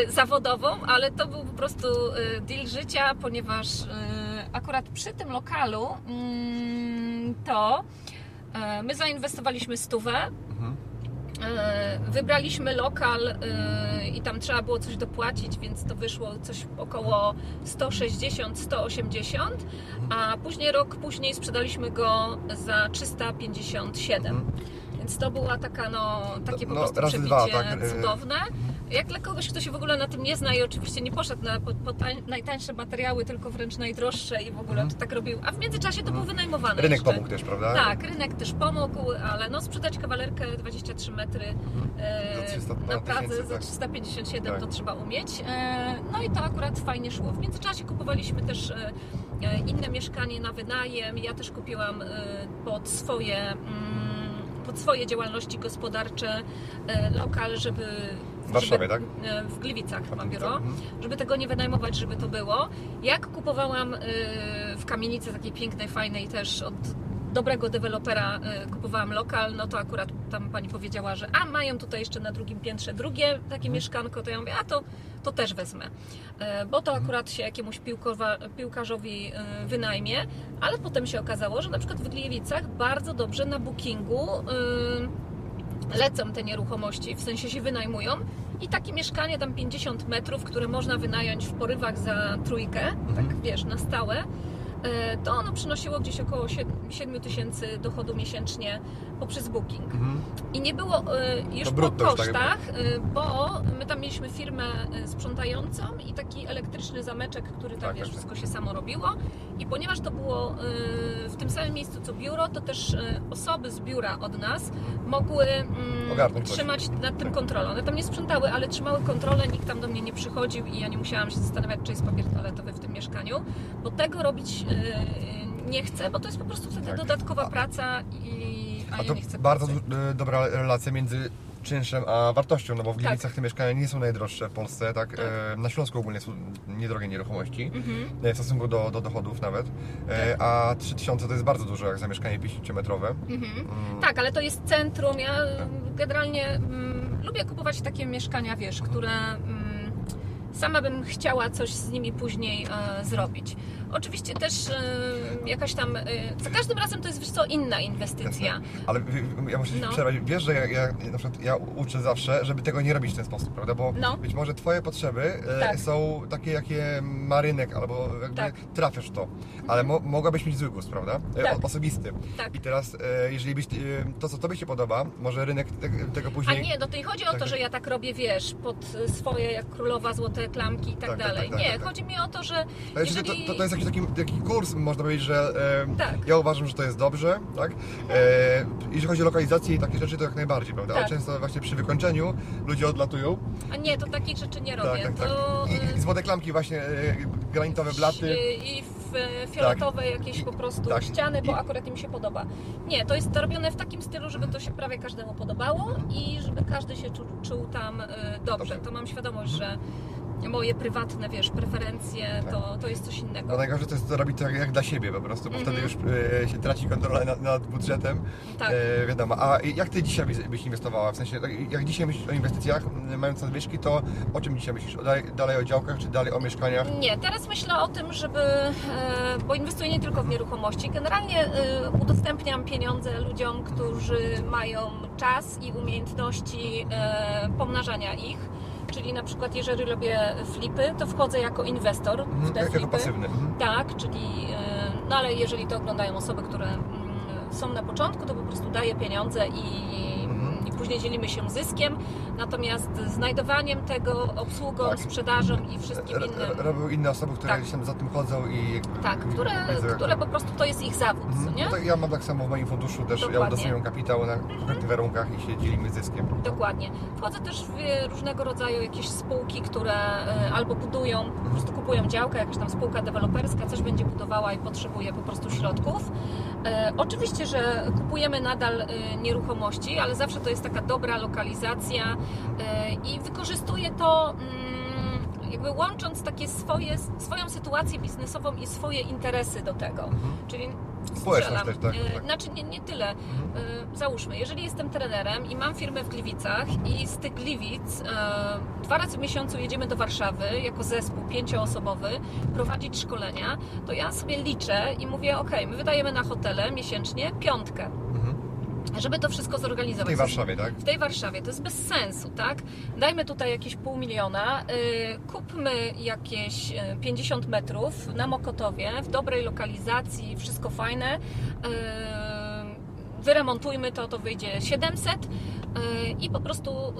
zawodową, ale to był po prostu deal życia, ponieważ akurat przy tym lokalu mm, to e, my zainwestowaliśmy stówę. Mhm. E, Wybraliśmy lokal e, i tam trzeba było coś dopłacić, więc to wyszło coś około 160-180, a później rok później sprzedaliśmy go za 357. Mhm. Więc to była taka, no, takie po No, prostu przebicie dwa, tak, cudowne. Jak dla kogoś, kto się w ogóle na tym nie zna i oczywiście nie poszedł na po, po tań, najtańsze materiały, tylko wręcz najdroższe i w ogóle Mhm. to tak robił. A w międzyczasie to było wynajmowane Rynek jeszcze. pomógł też, prawda? Tak, rynek też pomógł, ale no sprzedać kawalerkę 23 metry Za 300 na Pradze tysięcy, za tak. 357 Tak. to trzeba umieć. E, no i to akurat fajnie szło. W międzyczasie kupowaliśmy też e, inne mieszkanie na wynajem. Ja też kupiłam pod swoje mm, pod swoje działalności gospodarcze lokal, żeby W Warszawie, żeby, tak? e, W Gliwicach mam biuro Mhm. żeby tego nie wynajmować, żeby to było. Jak kupowałam y, w kamienicy takiej pięknej, fajnej też od dobrego dewelopera y, kupowałam lokal, no to akurat tam pani powiedziała, że a mają tutaj jeszcze na drugim piętrze drugie takie mieszkanko, to ja mówię, a to, to też wezmę. Y, Bo to akurat się jakiemuś piłkowa, piłkarzowi y, wynajmie, ale potem się okazało, że na przykład w Gliwicach bardzo dobrze na bookingu y, lecą te nieruchomości, w sensie się wynajmują. I takie mieszkanie tam 50 metrów, które można wynająć w porywach za trójkę, tak wiesz, na stałe, e, to ono przynosiło gdzieś około 7 tysięcy dochodu miesięcznie poprzez booking. Mhm. I nie było e, już po tak kosztach, e, bo my tam mieliśmy firmę e, sprzątającą i taki elektryczny zameczek, który tam Tak, wiesz, tak, tak. wszystko się samo robiło. I ponieważ to było w tym samym miejscu co biuro, to też osoby z biura od nas mogły mm, trzymać nad tym kontrolę. One tam nie sprzątały, ale trzymały kontrolę, nikt tam do mnie nie przychodził i ja nie musiałam się zastanawiać, czy jest papier toaletowy w tym mieszkaniu, bo tego robić nie chcę, bo to jest po prostu wtedy Tak. dodatkowa praca i a, A ja to nie chcę bardzo e, dobra relacja między czynszem a wartością, no bo w Tak. Gliwicach te mieszkania nie są najdroższe w Polsce, tak? Tak. E, Na Śląsku ogólnie są niedrogie nieruchomości, Mhm. e, w stosunku do, do dochodów nawet, e, a 3000 to jest bardzo dużo jak za mieszkanie 50-metrowe. Mhm. Mm, Tak, ale to jest centrum. Ja generalnie mm, lubię kupować takie mieszkania, wiesz, które mm, sama bym chciała coś z nimi później e, zrobić. Oczywiście też e, jakaś tam. E, za każdym razem to jest wiesz co, inna inwestycja. Ale w- w- ja muszę No. przerwać. Wiesz, że ja, ja, na przykład ja uczę zawsze, żeby tego nie robić w ten sposób, prawda? Bo No. być może twoje potrzeby e, Tak. są takie, jakie ma rynek, albo jakby Tak. trafiasz w to. Ale mo, mogłabyś mieć zły gust, prawda? Tak. o- Osobisty. Tak. I teraz, jeżeli byś, to, co tobie się podoba, może rynek te, tego A później... nie, no to nie chodzi o to, Tak. że ja tak robię, wiesz, pod swoje jak królowa złote klamki i tak, Tak, tak, dalej. nie, chodzi mi o to, że Ale że jeżeli... to, to, to jest jakiś taki, taki kurs, można powiedzieć, że e, Tak. ja uważam, że to jest dobrze, tak? E, jeżeli chodzi o lokalizację i takie rzeczy, to jak najbardziej, prawda? Tak. Ale często właśnie przy wykończeniu ludzie odlatują. A nie, to takich rzeczy nie robię. Tak, tak, tak. To, e, I, I złote klamki właśnie, e, granitowe blaty. I w e, fioletowe jakieś I- po prostu tak. ściany, bo I- akurat im się podoba. Nie, to jest robione w takim stylu, żeby to się prawie każdemu podobało i żeby każdy się czu, czuł tam e, dobrze. Dobrze. To mam świadomość, że moje prywatne, wiesz, preferencje to, to jest coś innego. najgorsze to jest to robić tak jak dla siebie po prostu, bo Mhm. wtedy już e, się traci kontrolę nad, nad budżetem. Tak. E, wiadomo. A jak ty dzisiaj byś, inwestowała? W sensie, tak, jak dzisiaj myślisz o inwestycjach, mając nadwyżki, to o czym dzisiaj myślisz? O dalej, dalej o działkach, czy dalej o mieszkaniach? Nie, teraz myślę o tym, żeby, e, bo inwestuję nie tylko w nieruchomości, generalnie e, udostępniam pieniądze ludziom, którzy mają czas i umiejętności pomnażania ich. Czyli na przykład jeżeli robię flipy, to wchodzę jako inwestor w Mhm, te jako flipy. pasywny. Mhm. Tak, czyli e, no ale jeżeli to oglądają osoby, które mm, są na początku, to po prostu daję pieniądze i później dzielimy się zyskiem. Natomiast znajdowaniem tego, obsługą, Tak. sprzedażą i wszystkim innym. Robią inne osoby, które Tak. tam za tym chodzą i... Tak, które, wiedzą, które po prostu to jest ich zawód, Mhm. nie? No tak, ja mam tak samo w moim funduszu też, ja Dokładnie. udostępniam kapitał na konkretnych warunkach i się dzielimy zyskiem. Dokładnie. Wchodzę też w różnego rodzaju jakieś spółki, które e, albo budują, po prostu kupują działkę, jakaś tam spółka deweloperska, coś będzie budowała i potrzebuje po prostu środków. E, oczywiście, że kupujemy nadal e, nieruchomości, ale zawsze to jest taka dobra lokalizacja e, i wykorzystuję to mm, jakby łącząc takie swoje, swoją sytuację biznesową i swoje interesy do tego. Czyli Społeczność też, tak, E, tak. Znaczy nie, nie tyle. E, Załóżmy, jeżeli jestem trenerem i mam firmę w Gliwicach i z tych Gliwic e, dwa razy w miesiącu jedziemy do Warszawy jako zespół pięcioosobowy prowadzić szkolenia, to ja sobie liczę i mówię, ok, my wydajemy na hotele miesięcznie piątkę, Mhm. Żeby to wszystko W zorganizować. tej Warszawie, tak? W tej Warszawie to jest bez sensu, tak? Dajmy tutaj jakieś pół miliona, yy, kupmy jakieś yy, 50 metrów na Mokotowie, w dobrej lokalizacji, wszystko fajne. Yy, wyremontujmy to, to wyjdzie 700 yy, i po prostu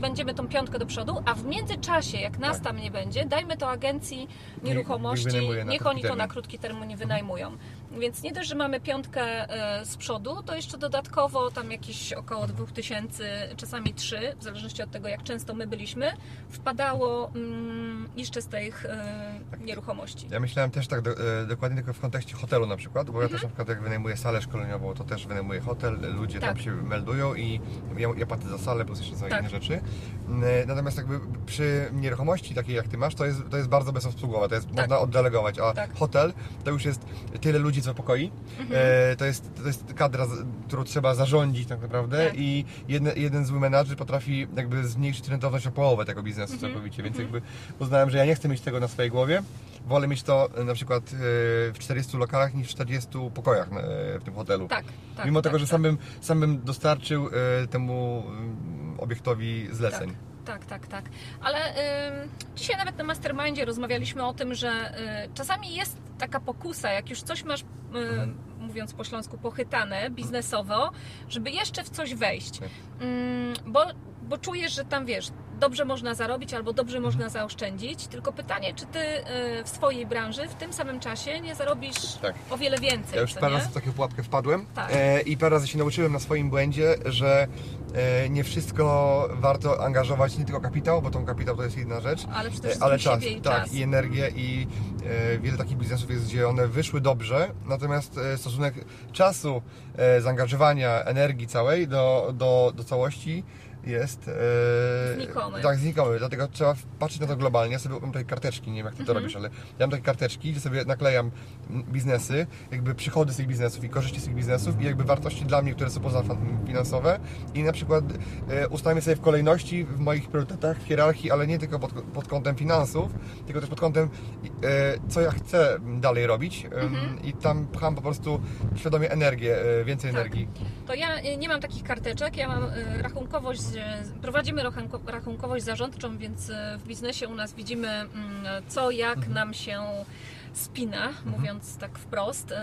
będziemy tą piątkę do przodu, a w międzyczasie, jak nas Tak. tam nie będzie, dajmy to agencji nieruchomości, wynajmuje na niech oni to na krótki termin wynajmują. Więc nie dość, że mamy piątkę e, z przodu, to jeszcze dodatkowo tam jakieś około 2000, czasami 3, w zależności od tego, jak często my byliśmy, wpadało mm, jeszcze z tych e, nieruchomości. Ja myślałem też tak do, e, dokładnie tylko w kontekście hotelu na przykład, bo ja Mhm. też na przykład jak wynajmuję salę szkoleniową, to też wynajmuję hotel, ludzie tam Tak. się meldują i ja, ja płacę za salę, plus jeszcze są Tak. inne rzeczy. E, Natomiast jakby przy nieruchomości takiej jak Ty masz, to jest, to jest bardzo bezobsługowe, to jest, Tak. można oddelegować, a Tak. hotel to już jest tyle ludzi, co pokoi, Mhm. e, to, jest, to jest kadra, którą trzeba zarządzić tak naprawdę Tak. i jeden, jeden zły menadżer potrafi jakby zmniejszyć rentowność o połowę tego biznesu Mhm. całkowicie, więc jakby uznałem, że ja nie chcę mieć tego na swojej głowie, wolę mieć to e, na przykład e, w 40 lokalach niż w 40 pokojach e, w tym hotelu. Tak, tak. Mimo tak, tego, że tak. sam bym, sam bym dostarczył temu mm, obiektowi zleceń. Tak, tak, tak. Ale ym, dzisiaj nawet na mastermindzie rozmawialiśmy o tym, że y, czasami jest taka pokusa, jak już coś masz, y, Mhm. mówiąc po śląsku, pochytane biznesowo, żeby jeszcze w coś wejść. Tak. Ym, bo, bo czujesz, że tam wiesz, dobrze można zarobić albo dobrze Mhm. można zaoszczędzić. Tylko pytanie, czy ty y, w swojej branży w tym samym czasie nie zarobisz Tak. o wiele więcej. Ja już parę razy w taką pułapkę wpadłem Tak. e, i parę razy się nauczyłem na swoim błędzie, że e, nie wszystko warto angażować, nie tylko kapitał, bo tą kapitał to jest jedna rzecz, Ale e, ale czas, i tak, czas. i energię i e, wiele takich biznesów jest, gdzie one wyszły dobrze, natomiast e, stosunek czasu, e, zaangażowania, energii całej do, do, do całości jest e, Znikomy. Tak, znikomy, dlatego trzeba patrzeć na to globalnie. Ja sobie mam takie karteczki, nie wiem jak ty to Mhm. robisz, ale ja mam takie karteczki, gdzie sobie naklejam biznesy, jakby przychody z tych biznesów i korzyści z tych biznesów i jakby wartości dla mnie, które są poza finansowe i na przykład e, ustawiam sobie w kolejności w moich priorytetach, w hierarchii, ale nie tylko pod, pod kątem finansów, tylko też pod kątem e, co ja chcę dalej robić em, i tam pcham po prostu świadomie energię, e, więcej Mhm. Tak. energii. To ja y, nie mam takich karteczek, ja mam y, rachunkowość, prowadzimy rachunko- rachunkowość zarządczą, więc y, w biznesie u nas widzimy mm, co, jak Mhm. nam się spina, mówiąc tak wprost, y,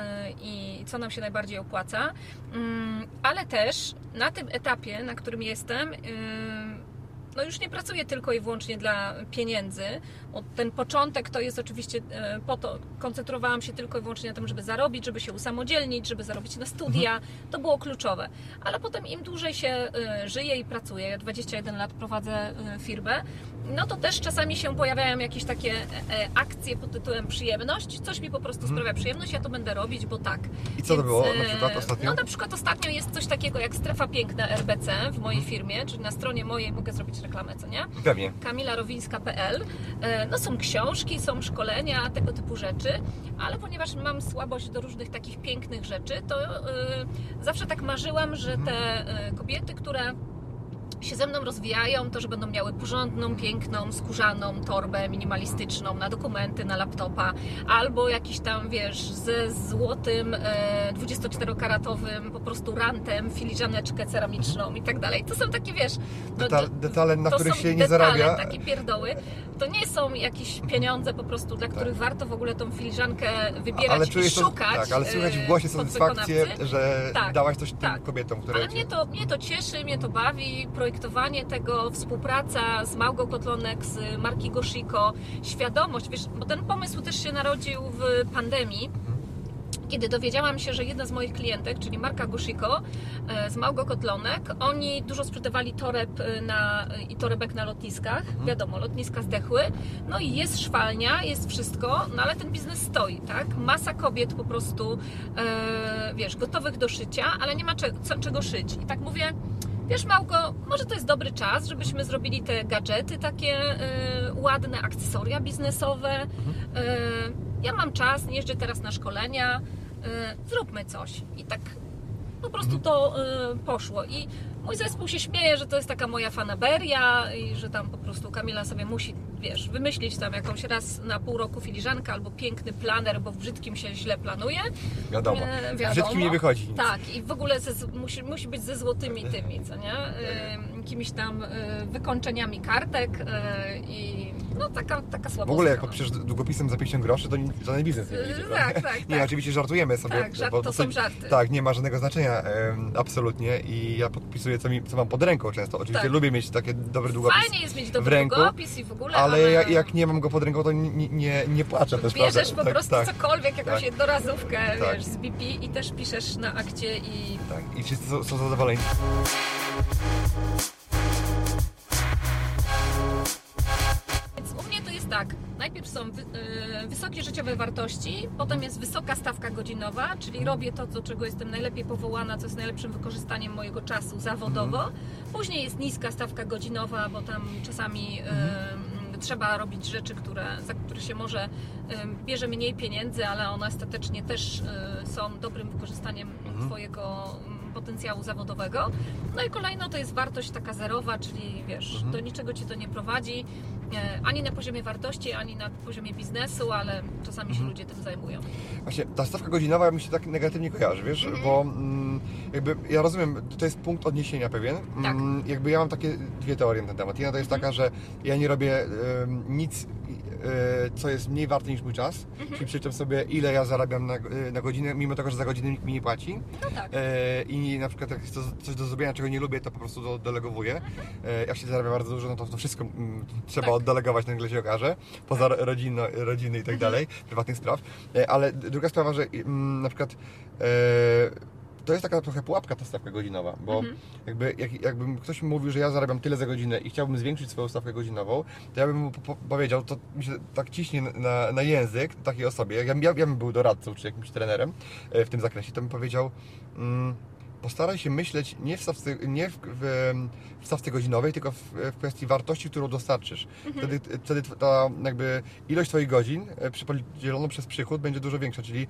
i co nam się najbardziej opłaca. Mm, Ale też na tym etapie, na którym jestem, y, no już nie pracuję tylko i wyłącznie dla pieniędzy. Ten początek to jest oczywiście e, po to, koncentrowałam się tylko i wyłącznie na tym, żeby zarobić, żeby się usamodzielnić, żeby zarobić na studia. To było kluczowe. Ale potem im dłużej się e, żyje i pracuje, ja 21 lat prowadzę e, firmę, no to też czasami się pojawiają jakieś takie akcje pod tytułem przyjemność. Coś mi po prostu sprawia przyjemność, ja to będę robić, bo tak. I co to było na przykład ostatnio? No na przykład ostatnio jest coś takiego jak strefa piękna RBC w mojej Mhm. firmie, czyli na stronie mojej mogę zrobić reklamę, co nie? Pewnie. kamilarowińska.pl. No są książki, są szkolenia, tego typu rzeczy, ale ponieważ mam słabość do różnych takich pięknych rzeczy, to e, zawsze tak marzyłam, że te e, kobiety, które się ze mną rozwijają, to że będą miały porządną, piękną, skórzaną torbę minimalistyczną na dokumenty, na laptopa, albo jakiś tam, wiesz, ze złotym e, 24-karatowym po prostu rantem, filiżaneczkę ceramiczną i tak dalej. To są takie, wiesz, no, Detal, detale, na których się nie detale, zarabia. takie pierdoły. To nie są jakieś pieniądze po prostu, dla których warto w ogóle tą filiżankę wybierać Tak. ale i czujesz to, szukać. tak, ale słychać w e, głosie satysfakcję, że Tak, dałaś coś tym tak. kobietom, które Ale mnie to, mnie to cieszy, mnie to bawi, projektowanie tego, współpraca z Małgą Kotlonek, z Marki Goshiko, świadomość, wiesz, bo ten pomysł też się narodził w pandemii, kiedy dowiedziałam się, że jedna z moich klientek, czyli Marka Gushiko e, z Małgo Kotlonek, oni dużo sprzedawali toreb e, na, i torebek na lotniskach. Wiadomo, lotniska zdechły. No i jest szwalnia, jest wszystko, no ale ten biznes stoi, tak? Masa kobiet po prostu, e, wiesz, gotowych do szycia, ale nie ma cze- co, czego szyć. I tak mówię, Wiesz, Małgo, może to jest dobry czas, żebyśmy zrobili te gadżety takie e, ładne, akcesoria biznesowe. E, ja mam czas, nie jeżdżę teraz na szkolenia, e, zróbmy coś. I tak po prostu to e, poszło. I mój zespół się śmieje, że to jest taka moja fanaberia i że tam po prostu Kamila sobie musi, wiesz, wymyślić tam jakąś raz na pół roku filiżankę albo piękny planer, bo w brzydkim się źle planuje. Wiadomo. E, Brzydkim nie wychodzi nic. Tak, i w ogóle ze, musi, musi być ze złotymi tymi, co nie? Y, jakimiś tam y, wykończeniami kartek y, i no taka, taka słaba W ogóle jak strona. podpiszesz długopisem za 50 groszy, to ni- żaden biznes nie wyjdzie. tak, tak, Nie, tak. oczywiście żartujemy sobie. Tak, żart to są żarty. Tak, nie ma żadnego znaczenia em, absolutnie i ja podpisuję co, mi, co mam pod ręką często. Oczywiście Tak. lubię mieć takie dobry długopis Fajnie jest mieć w dobry ręku, długopis i w ogóle, ale ja, jak nie mam go pod ręką, to nie, nie, nie płaczę też, Bierzesz po tak, prostu tak, cokolwiek, jakąś tak. jednorazówkę, Tak. wiesz, z BP i też piszesz na akcie i tak. I wszyscy są, są zadowoleni. Najpierw są wy, y, wysokie życiowe wartości, potem jest wysoka stawka godzinowa, czyli robię to, do czego jestem najlepiej powołana, co jest najlepszym wykorzystaniem mojego czasu zawodowo. Później jest niska stawka godzinowa, bo tam czasami y, trzeba robić rzeczy, które, za które się może y, bierze mniej pieniędzy, ale one ostatecznie też są dobrym wykorzystaniem Twojego mm, potencjału zawodowego. No i kolejno to jest wartość taka zerowa, czyli wiesz, do niczego Ci to nie prowadzi, e, ani na poziomie wartości, ani na poziomie biznesu, ale czasami się ludzie tym zajmują. Właśnie ta stawka godzinowa mi się tak negatywnie kojarzy, wiesz, Mhm. bo mm, jakby ja rozumiem, to jest punkt odniesienia pewien. Tak. Mm, jakby ja mam takie dwie teorie na ten temat. Jedna to jest taka, że ja nie robię nic, co jest mniej warte niż mój czas, Mhm. czyli przeliczam sobie ile ja zarabiam na, e, na godzinę, mimo tego, że za godzinę nikt mi nie płaci. No tak. E, I na przykład jak jest coś do zrobienia, czego nie lubię, to po prostu do, delegowuję. E, jak się zarabia bardzo dużo, no to to wszystko mm, trzeba Tak. oddelegować, nagle się okaże, poza ro- rodzinno, rodziny i tak dalej, prywatnych spraw. E, ale druga sprawa, że mm, na przykład e, to jest taka trochę pułapka ta stawka godzinowa, bo jakby, jak, jakbym ktoś mi mówił, że ja zarabiam tyle za godzinę i chciałbym zwiększyć swoją stawkę godzinową, to ja bym mu po- po- powiedział, to mi się tak ciśnie na, na język takiej osobie, jak ja, ja, ja bym był doradcą czy jakimś trenerem e, w tym zakresie, to bym powiedział mm, postaraj się myśleć nie w stawce, nie w, w, w stawce godzinowej, tylko w, w kwestii wartości, którą dostarczysz. Wtedy, wtedy ta jakby ilość Twoich godzin e, podzieloną przez przychód będzie dużo większa, czyli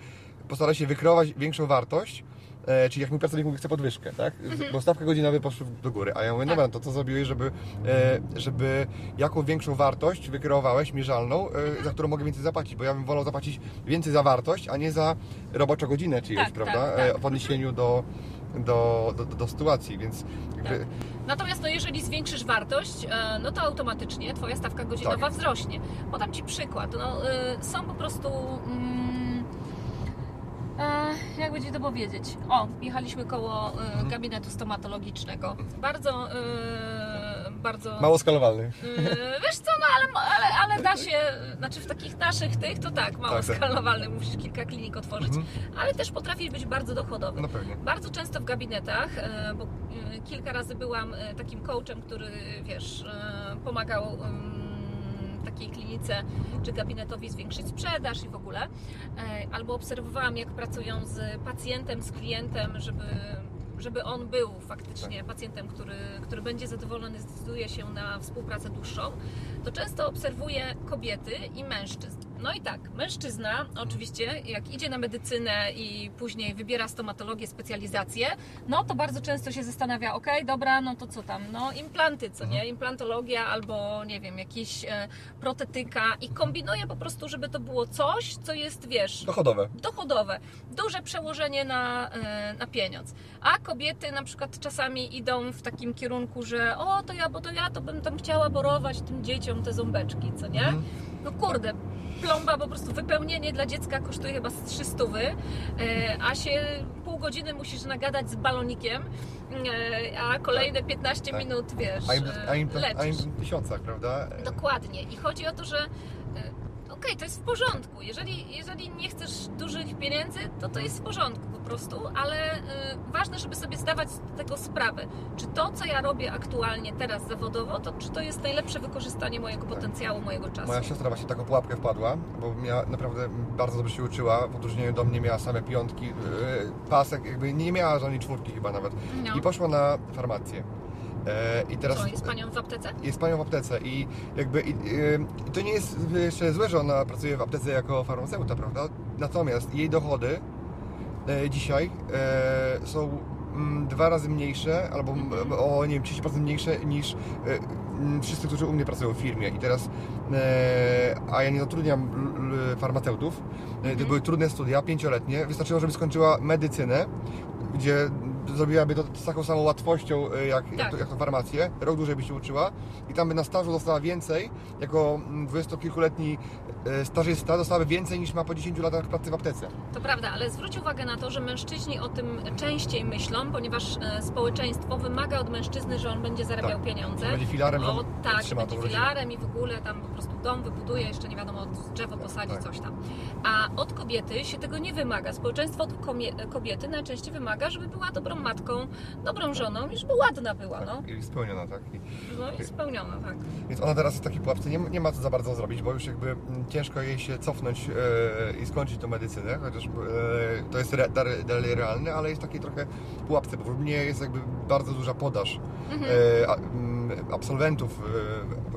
postaraj się wykreować większą wartość, E, czyli jak mój pracownik mówi, chce podwyżkę, tak? Bo stawka godzinowa poszły do góry, a ja mówię, Mhm. Tak. dobra, to co zrobiłeś, żeby, e, żeby jaką większą wartość wykreowałeś, mierzalną, Mhm. e, za którą mogę więcej zapłacić, bo ja bym wolał zapłacić więcej za wartość, a nie za roboczą godzinę czyjąś, Tak, prawda? tak, tak. W odniesieniu do, do, do, do sytuacji, więc jakby, Natomiast no, jeżeli zwiększysz wartość, no to automatycznie Twoja stawka godzinowa Tak. wzrośnie. Podam Ci przykład. No, są po prostu. Mm, e, jak będzie to powiedzieć? O, jechaliśmy koło e, Mhm. gabinetu stomatologicznego. Bardzo, e, bardzo. mało skalowalny. E, Wiesz co, no ale, ale, ale da się, znaczy w takich naszych tych to tak, mało Tak, tak. skalowalny, musisz kilka klinik otworzyć, Mhm. ale też potrafi być bardzo dochodowy. No pewnie. Bardzo często w gabinetach, e, bo e, kilka razy byłam e, takim coachem, który wiesz, e, pomagał em, takiej klinice czy gabinetowi zwiększyć sprzedaż i w ogóle. E, Albo obserwowałam, jak pracują z pacjentem, z klientem, żeby, żeby on był faktycznie pacjentem, który, który będzie zadowolony, zdecyduje się na współpracę dłuższą. To często obserwuję kobiety i mężczyzn. No i tak, mężczyzna oczywiście, jak idzie na medycynę i później wybiera stomatologię, specjalizację, no to bardzo często się zastanawia, ok, dobra, no to co tam, no implanty, co nie, implantologia albo nie wiem, jakiś e, protetyka i kombinuje po prostu, żeby to było coś, co jest, wiesz, Dochodowe. dochodowe, duże przełożenie na, e, na pieniądz. A kobiety na przykład czasami idą w takim kierunku, że o, to ja, bo to ja to bym tam chciała borować tym dzieciom te ząbeczki, co nie? Mhm. No kurde, plomba po prostu wypełnienie dla dziecka kosztuje chyba z 300, e, a się pół godziny musisz nagadać z balonikiem, e, a kolejne 15 tak. minut, wiesz, A im, a im, e, a im lecisz. w tysiącach, prawda? Dokładnie. I chodzi o to, że okej, to jest w porządku. Jeżeli, jeżeli nie chcesz dużych pieniędzy, to to jest w porządku po prostu, ale y, ważne, żeby sobie zdawać z tego sprawę. Czy to, co ja robię aktualnie teraz zawodowo, to czy to jest najlepsze wykorzystanie mojego potencjału, mojego czasu? Moja siostra właśnie taką pułapkę wpadła, bo miała naprawdę bardzo dobrze się uczyła, w odróżnieniu do mnie miała same piątki, yy, pasek, jakby nie miała żadnej czwórki chyba nawet. No. I poszła na farmację. E, I teraz Co, jest panią w aptece? jest panią w aptece i jakby i, i to nie jest jeszcze złe, że ona pracuje w aptece jako farmaceuta, prawda? Natomiast jej dochody e, dzisiaj e, są mm, dwa razy mniejsze, albo m- o nie wiem, 30% mniejsze niż wszyscy, którzy u mnie pracują w firmie. I teraz, a ja nie zatrudniam farmaceutów, to były trudne studia, pięcioletnie. Wystarczyło, żeby skończyła medycynę, gdzie zrobiłaby to z taką samą łatwością e, jak, jak, Tak. to, jak to farmację, rok dłużej by się uczyła i tam by na stażu dostała więcej, jako mm, dwudziestokilkuletni e, stażysta dostałaby więcej niż ma po 10 latach pracy w aptece. To prawda, ale zwróć uwagę na to, że mężczyźni o tym częściej myślą, ponieważ e, społeczeństwo wymaga od mężczyzny, że on będzie zarabiał Tak. pieniądze. Będzie filarem, o, tak, będzie filarem i w ogóle tam po prostu dom wybuduje, jeszcze nie wiadomo, drzewo posadzi, Tak. coś tam. A od kobiety się tego nie wymaga. Społeczeństwo od kobiety najczęściej wymaga, żeby była dobrą matką, dobrą żoną i żeby ładna była, no. Tak, i spełniona, tak. I, No i spełniona, tak. więc ona teraz jest w takiej pułapce, nie, nie ma co za bardzo zrobić, bo już jakby mm, ciężko jej się cofnąć e, i skończyć tą medycynę, chociaż e, to jest re, dalej- dalej realne, ale jest w takiej trochę pułapce, bo w mnie jest jakby bardzo duża podaż Mhm. e, a, mm, absolwentów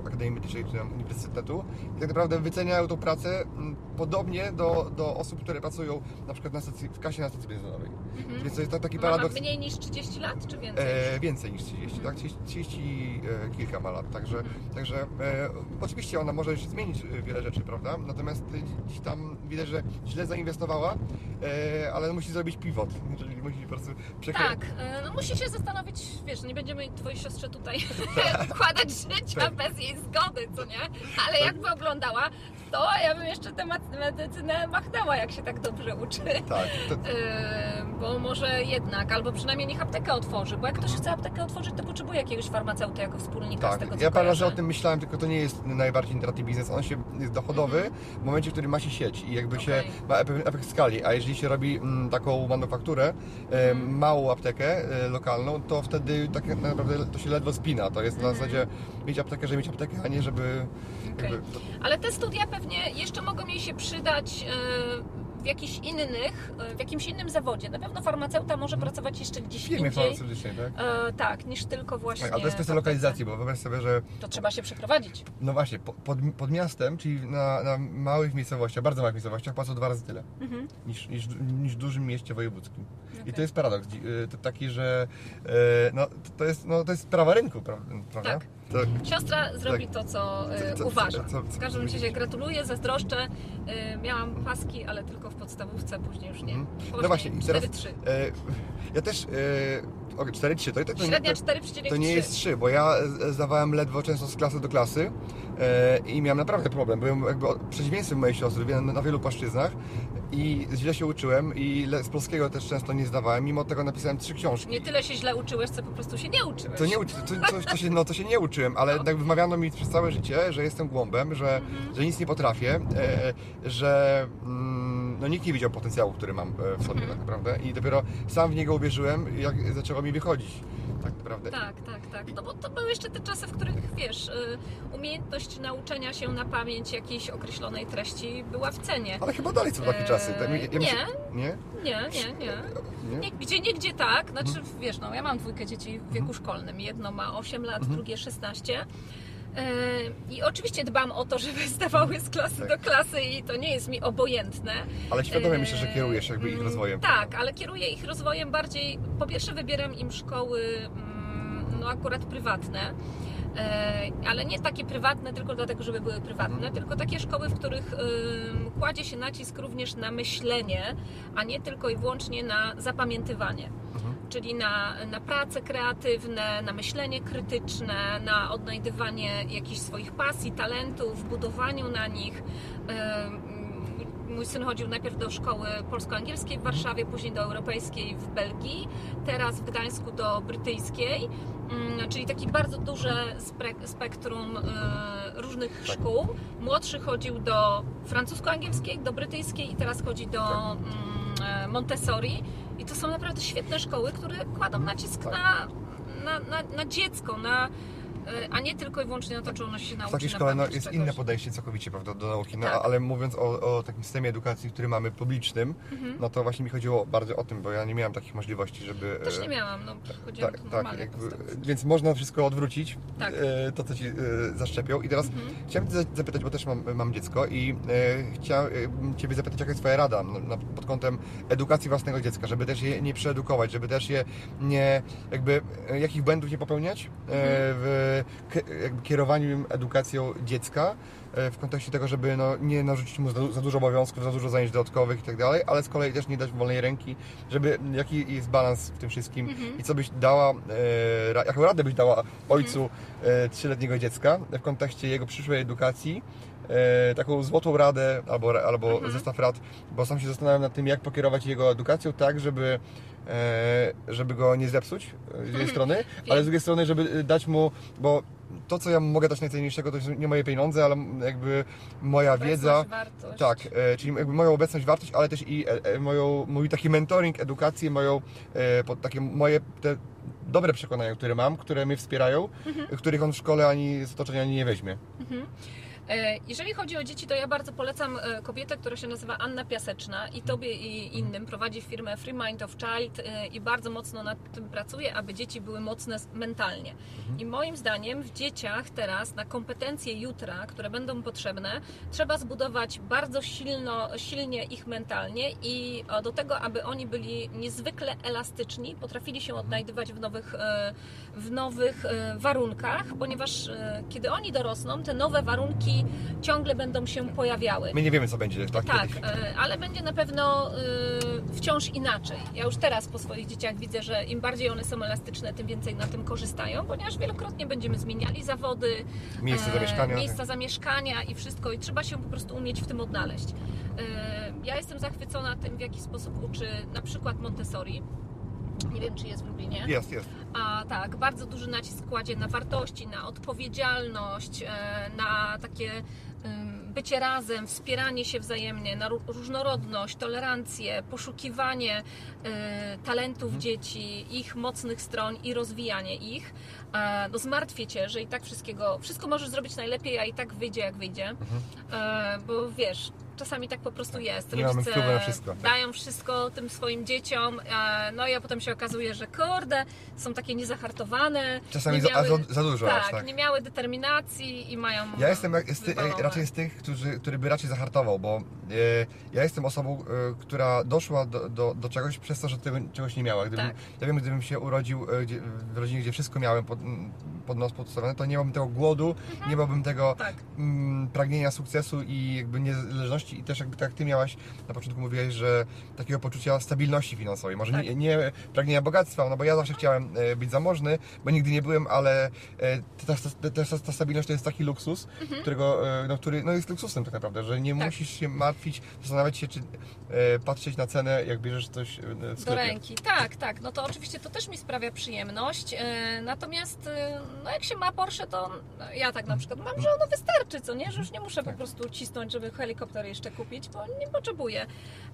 Akademii Medycznej czy Uniwersytetu i tak naprawdę wyceniają tą pracę mm, podobnie do, do osób, które pracują na przykład na stacji, w kasie na stacji benzynowej. Mhm. Więc to jest tak- taki Ma, ma paradoks. mniej niż 30 lat, czy więcej? E, więcej niż 30, tak? 30, 30 e, kilka ma lat, także, Mhm. także e, oczywiście ona może zmienić e, wiele rzeczy, prawda? Natomiast e, gdzieś tam widać, że źle zainwestowała, e, ale musi zrobić pivot, czyli musi po prostu przekręcić. Tak, no musi się zastanowić, wiesz, nie będziemy twojej siostrze tutaj Tak. układać życia bez jej zgody, co nie? Ale jakby oglądała, to ja bym jeszcze tę mat- medycynę machnęła, jak się tak dobrze uczy. Tak, to, E, bo może jednak, albo przynajmniej niech aptekę otworzy, bo jak ktoś chce aptekę otworzyć, to potrzebuje jakiegoś farmaceuty jako wspólnika z tak. tego, co Ja parę razy o tym myślałem, tylko to nie jest najbardziej intratny biznes, on się jest dochodowy w momencie, w którym ma się sieć i jakby się Mhm. Okej. ma pewien efekt skali, a jeżeli się robi mm, taką manufakturę, Mhm. małą aptekę e, lokalną, to wtedy tak naprawdę to się ledwo spina. To jest na Mhm. zasadzie mieć aptekę, żeby mieć aptekę, a nie żeby... Okej. jakby, Ale te studia pewnie jeszcze mogą jej się przydać e, w jakichś innych, e, w jakimś innym zawodzie. Na pewno farmaceuta może pracować jeszcze gdzieś firmie indziej. farmaceutycznej, tak? E, tak, niż tylko właśnie. Tak, ale to jest kwestia lokalizacji, bo wyobraź sobie, że To trzeba się przeprowadzić. no właśnie, po- pod, pod miastem, czyli na, na małych miejscowościach, bardzo małych miejscowościach płacą dwa razy tyle Mhm. niż, niż, niż w dużym mieście wojewódzkim. I to jest paradoks y, to taki, że e, no, to- to, jest, no, to jest prawa rynku, pra- prawda? Tak. To, Siostra zrobi to, co, e, Co- co- uważa. co- w każdym razie gratuluję, zazdroszczę. E, miałam paski, ale tylko w podstawówce, później już nie. Mhm. Później No właśnie, i teraz 4-3. e, ja też, e, okay, 4-3, to, to, to, nie- Średnia to, 4,3. to nie jest 3, bo ja e, zdawałem ledwo często z klasy do klasy e, i miałem naprawdę problem. Byłem jakby przeciwieństwem mojej siostry na wielu płaszczyznach i źle się uczyłem i z polskiego też często nie zdawałem, mimo tego napisałem trzy książki. Nie tyle się źle uczyłeś, co po prostu się nie uczyłeś. To nie uczy, to, to, to, się, no, to się nie uczyłem, ale No. tak wymawiano mi przez całe życie, że jestem głąbem, że, Mhm. że nic nie potrafię, e, że mm, no, nikt nie widział potencjału, który mam e, w sobie Mhm. tak naprawdę i dopiero sam w niego uwierzyłem, jak zaczęło mi wychodzić tak naprawdę. Tak, tak, tak. No bo to były jeszcze te czasy, w których wiesz, y, umiejętność nauczenia się na pamięć jakiejś określonej treści była w cenie. Ale chyba dalej są takie czasy. Tak, ja nie. myślę- nie? Nie, nie, nie. Nie? Nie, Gdzie niegdzie tak, znaczy Mhm. wiesz, no ja mam dwójkę dzieci w wieku szkolnym. Jedno ma 8 lat, Mhm. drugie 16. Yy, I oczywiście dbam o to, żeby zdawały z klasy Tak. do klasy i to nie jest mi obojętne. Ale świadomie myślę, że kierujesz jakby ich mm, rozwojem. Tak, ale kieruję ich rozwojem bardziej. Po pierwsze, wybieram im szkoły, mm, no akurat prywatne. E, Ale nie takie prywatne tylko dlatego, żeby były prywatne, Mhm. tylko takie szkoły, w których kładzie się nacisk również na myślenie, a nie tylko i wyłącznie na zapamiętywanie. Czyli na, na prace kreatywne, na myślenie krytyczne, na odnajdywanie jakichś swoich pasji, talentów, budowaniu na nich. Mój syn chodził najpierw do szkoły polsko-angielskiej w Warszawie, później do europejskiej w Belgii, teraz w Gdańsku do brytyjskiej, mm, czyli taki bardzo duże spektrum e, różnych Tak. szkół. Młodszy chodził do francusko-angielskiej, do brytyjskiej i teraz chodzi do Tak. mm, e, Montessori. I to są naprawdę świetne szkoły, które kładą nacisk Tak. na, na, na, na dziecko, na, a nie tylko i wyłącznie na to, czy ono się W nauczy takiej na szkole no, jest czegoś. inne podejście całkowicie prawda, do nauki, no, Tak. ale mówiąc o, o takim systemie edukacji, który mamy publicznym, Mhm. no to właśnie mi chodziło bardzo o tym, bo ja nie miałem takich możliwości, żeby... Też nie e, miałam, no chodziłam Tak, tak, normalnie. jakby, więc można wszystko odwrócić, Tak. e, to co Ci e, zaszczepią. I teraz Mhm. chciałem Cię za- zapytać, bo też mam, mam dziecko i e, chciałem e, Ciebie zapytać, jaka jest Twoja rada pod kątem edukacji własnego dziecka, żeby też je nie przeedukować, żeby też je nie, jakby, e, jakich błędów nie popełniać e, w kierowaniu edukacją dziecka, e, w kontekście tego, żeby no, nie narzucić mu za, dużo obowiązków, za dużo zajęć dodatkowych i tak dalej, ale z kolei też nie dać wolnej ręki, żeby jaki jest balans w tym wszystkim Mhm. i co byś dała, e, jaką radę byś dała ojcu e, trzyletniego dziecka w kontekście jego przyszłej edukacji, e, taką złotą radę albo, albo Mhm. zestaw rad, bo sam się zastanawiam nad tym, jak pokierować jego edukacją tak, żeby, żeby go nie zepsuć e, z jednej strony, ale z drugiej strony, żeby dać mu, bo to, co ja mogę dać najcenniejszego, to nie moje pieniądze, ale jakby moja Obecność, wiedza, wartość. tak, e, czyli jakby moją obecność, wartość, ale też i e, e, moją, mój taki mentoring, edukację, moją, e, takie moje te dobre przekonania, które mam, które mnie wspierają, których on w szkole ani z otoczenia ani nie weźmie. Mhm. E, Jeżeli chodzi o dzieci, to ja bardzo polecam e, kobietę, która się nazywa Anna Piaseczna i Tobie i innym prowadzi firmę Free Mind of Child e, i bardzo mocno nad tym pracuje, aby dzieci były mocne mentalnie. I moim zdaniem w dzieciach teraz na kompetencje jutra, które będą potrzebne, trzeba zbudować bardzo silno, silnie ich mentalnie i do tego, aby oni byli niezwykle elastyczni, potrafili się odnajdywać w nowych, w nowych warunkach, ponieważ kiedy oni dorosną, te nowe warunki ciągle będą się pojawiały. My nie wiemy, co będzie, tak? Tak, ale będzie na pewno e, wciąż inaczej. Ja już teraz po swoich dzieciach widzę, że im bardziej one są elastyczne, tym więcej na tym korzystają, ponieważ wielokrotnie będziemy zmieniali zawody, e, zamieszkania. miejsca zamieszkania i wszystko i trzeba się po prostu umieć w tym odnaleźć. Ja jestem zachwycona tym, w jaki sposób uczy na przykład Montessori. Nie wiem, czy jest w Lublinie. Jest, jest. A tak, bardzo duży nacisk kładzie na wartości, na odpowiedzialność, e, na takie bycie razem, wspieranie się wzajemnie, na ró- różnorodność, tolerancję, poszukiwanie e, talentów dzieci, ich mocnych stron i rozwijanie ich. E, No zmartwię Cię, że i tak wszystkiego, wszystko możesz zrobić najlepiej, a i tak wyjdzie jak wyjdzie. E, Bo wiesz, czasami tak po prostu jest. Nie mamy Rodzice wszystko. dają wszystko tym swoim dzieciom, e, no i a potem się okazuje, że kurde, są takie niezahartowane. Czasami nie miały, za, za dużo tak, aż, tak. nie miały determinacji i mają. Ja jestem jak- wywalone. raczej z tych, którzy, który by raczej zahartował, bo e, ja jestem osobą, e, która doszła do, do, do czegoś przez to, że tego czegoś nie miała. Gdybym, Tak. Ja wiem, gdybym się urodził e, gdzie, w rodzinie, gdzie wszystko miałem pod, pod nos podstawione, to nie miałbym tego głodu, nie miałbym tego Tak. mm, pragnienia sukcesu i jakby niezależności i też jakby tak jak Ty miałaś, na początku mówiłeś, że takiego poczucia stabilności finansowej, może Tak. nie, nie pragnienia bogactwa, no bo ja zawsze chciałem e, być zamożny, bo nigdy nie byłem, ale e, ta, ta, ta, ta, ta stabilność to jest taki luksus, którego, e, no, który no, jest luksusem tak naprawdę, że nie Mhm. Tak. musisz się martwić, zastanawiać się, czy patrzeć na cenę, jak bierzesz coś w Do sklepie. ręki, tak, tak. No to oczywiście to też mi sprawia przyjemność. Natomiast no jak się ma Porsche, to no ja tak na przykład mam, że ono wystarczy, co nie? Że już nie muszę po Tak. prostu cisnąć, żeby helikopter jeszcze kupić, bo nie potrzebuję.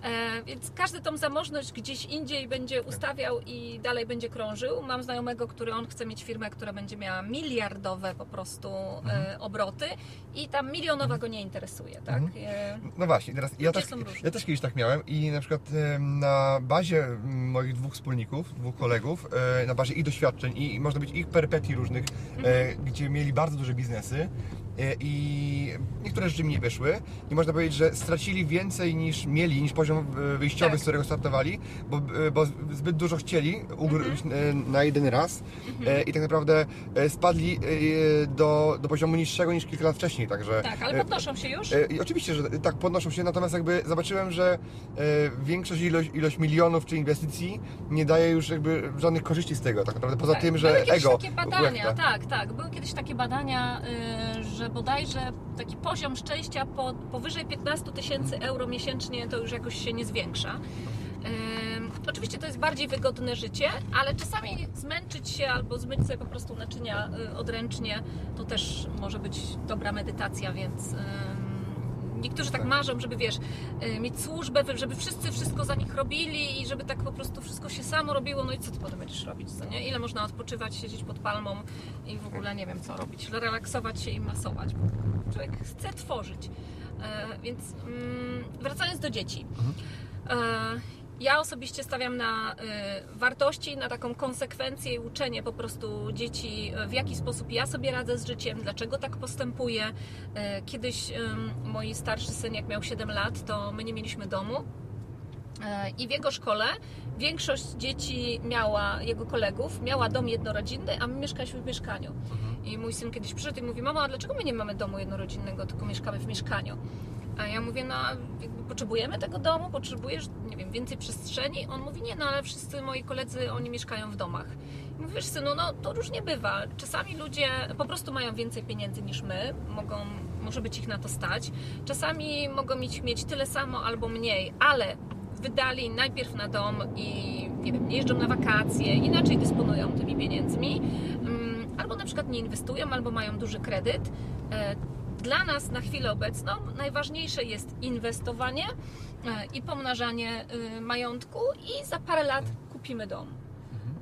E, Więc każdy tą zamożność gdzieś indziej będzie ustawiał i dalej będzie krążył. Mam znajomego, który on chce mieć firmę, która będzie miała miliardowe po prostu e, obroty i tam milionowa go nie interesuje, tak? E, No właśnie, teraz ja, Ludzie tak, są różni. ja też kiedyś tak miałem i na przykład e, na bazie moich dwóch wspólników, dwóch kolegów, e, na bazie ich doświadczeń i, i można być ich perypetii różnych, e, Mhm. gdzie mieli bardzo duże biznesy i niektóre rzeczy mi nie wyszły i można powiedzieć, że stracili więcej niż mieli, niż poziom e, wyjściowy, Tak. z którego startowali, bo, e, bo zbyt dużo chcieli ugryźć e, na jeden raz e, i tak naprawdę e, spadli e, do, do poziomu niższego niż kilka lat wcześniej, także... tak, ale e, podnoszą się już. E, I oczywiście, że tak podnoszą się, natomiast jakby zobaczyłem, że e, większość ilość, ilość milionów czy inwestycji nie daje już jakby żadnych korzyści z tego, tak naprawdę poza Tak, tym, że były ego takie badania, łechta. tak, tak. Były kiedyś takie badania, y, że bodajże taki poziom szczęścia po, powyżej 15 tysięcy euro miesięcznie to już jakoś się nie zwiększa. Oczywiście to jest bardziej wygodne życie, ale czasami zmęczyć się albo zmyć sobie po prostu naczynia y, odręcznie to też może być dobra medytacja, więc niektórzy tak Tak. marzą, żeby wiesz, y, mieć służbę, żeby wszyscy wszystko za nich robili i żeby tak po prostu wszystko się samo robiło, no i co ty potem będziesz robić, co nie? Ile można odpoczywać, siedzieć pod palmą i w ogóle nie wiem co robić, relaksować się i masować, bo człowiek chce tworzyć. E, więc mm, wracając do dzieci. E, ja osobiście stawiam na y, wartości, na taką konsekwencję i uczenie po prostu dzieci, y, w jaki sposób ja sobie radzę z życiem, dlaczego tak postępuję. Y, Kiedyś mój starszy syn, jak miał 7 lat, to my nie mieliśmy domu. I w jego szkole większość dzieci miała, jego kolegów, miała dom jednorodzinny, a my mieszkaliśmy w mieszkaniu. I mój syn kiedyś przyszedł i mówi, mamo, a dlaczego my nie mamy domu jednorodzinnego, tylko mieszkamy w mieszkaniu? A ja mówię, no potrzebujemy tego domu, potrzebujesz, nie wiem, więcej przestrzeni? On mówi, nie, no ale wszyscy moi koledzy, oni mieszkają w domach. I mówisz, synu, no to różnie bywa. Czasami ludzie po prostu mają więcej pieniędzy niż my, mogą, może być ich na to stać. Czasami mogą mieć, mieć tyle samo albo mniej, ale wydali najpierw na dom i nie wiem, jeżdżą na wakacje, inaczej dysponują tymi pieniędzmi, mm, albo na przykład nie inwestują, albo mają duży kredyt. E, Dla nas na chwilę obecną najważniejsze jest inwestowanie e, i pomnażanie y, majątku i za parę lat kupimy dom.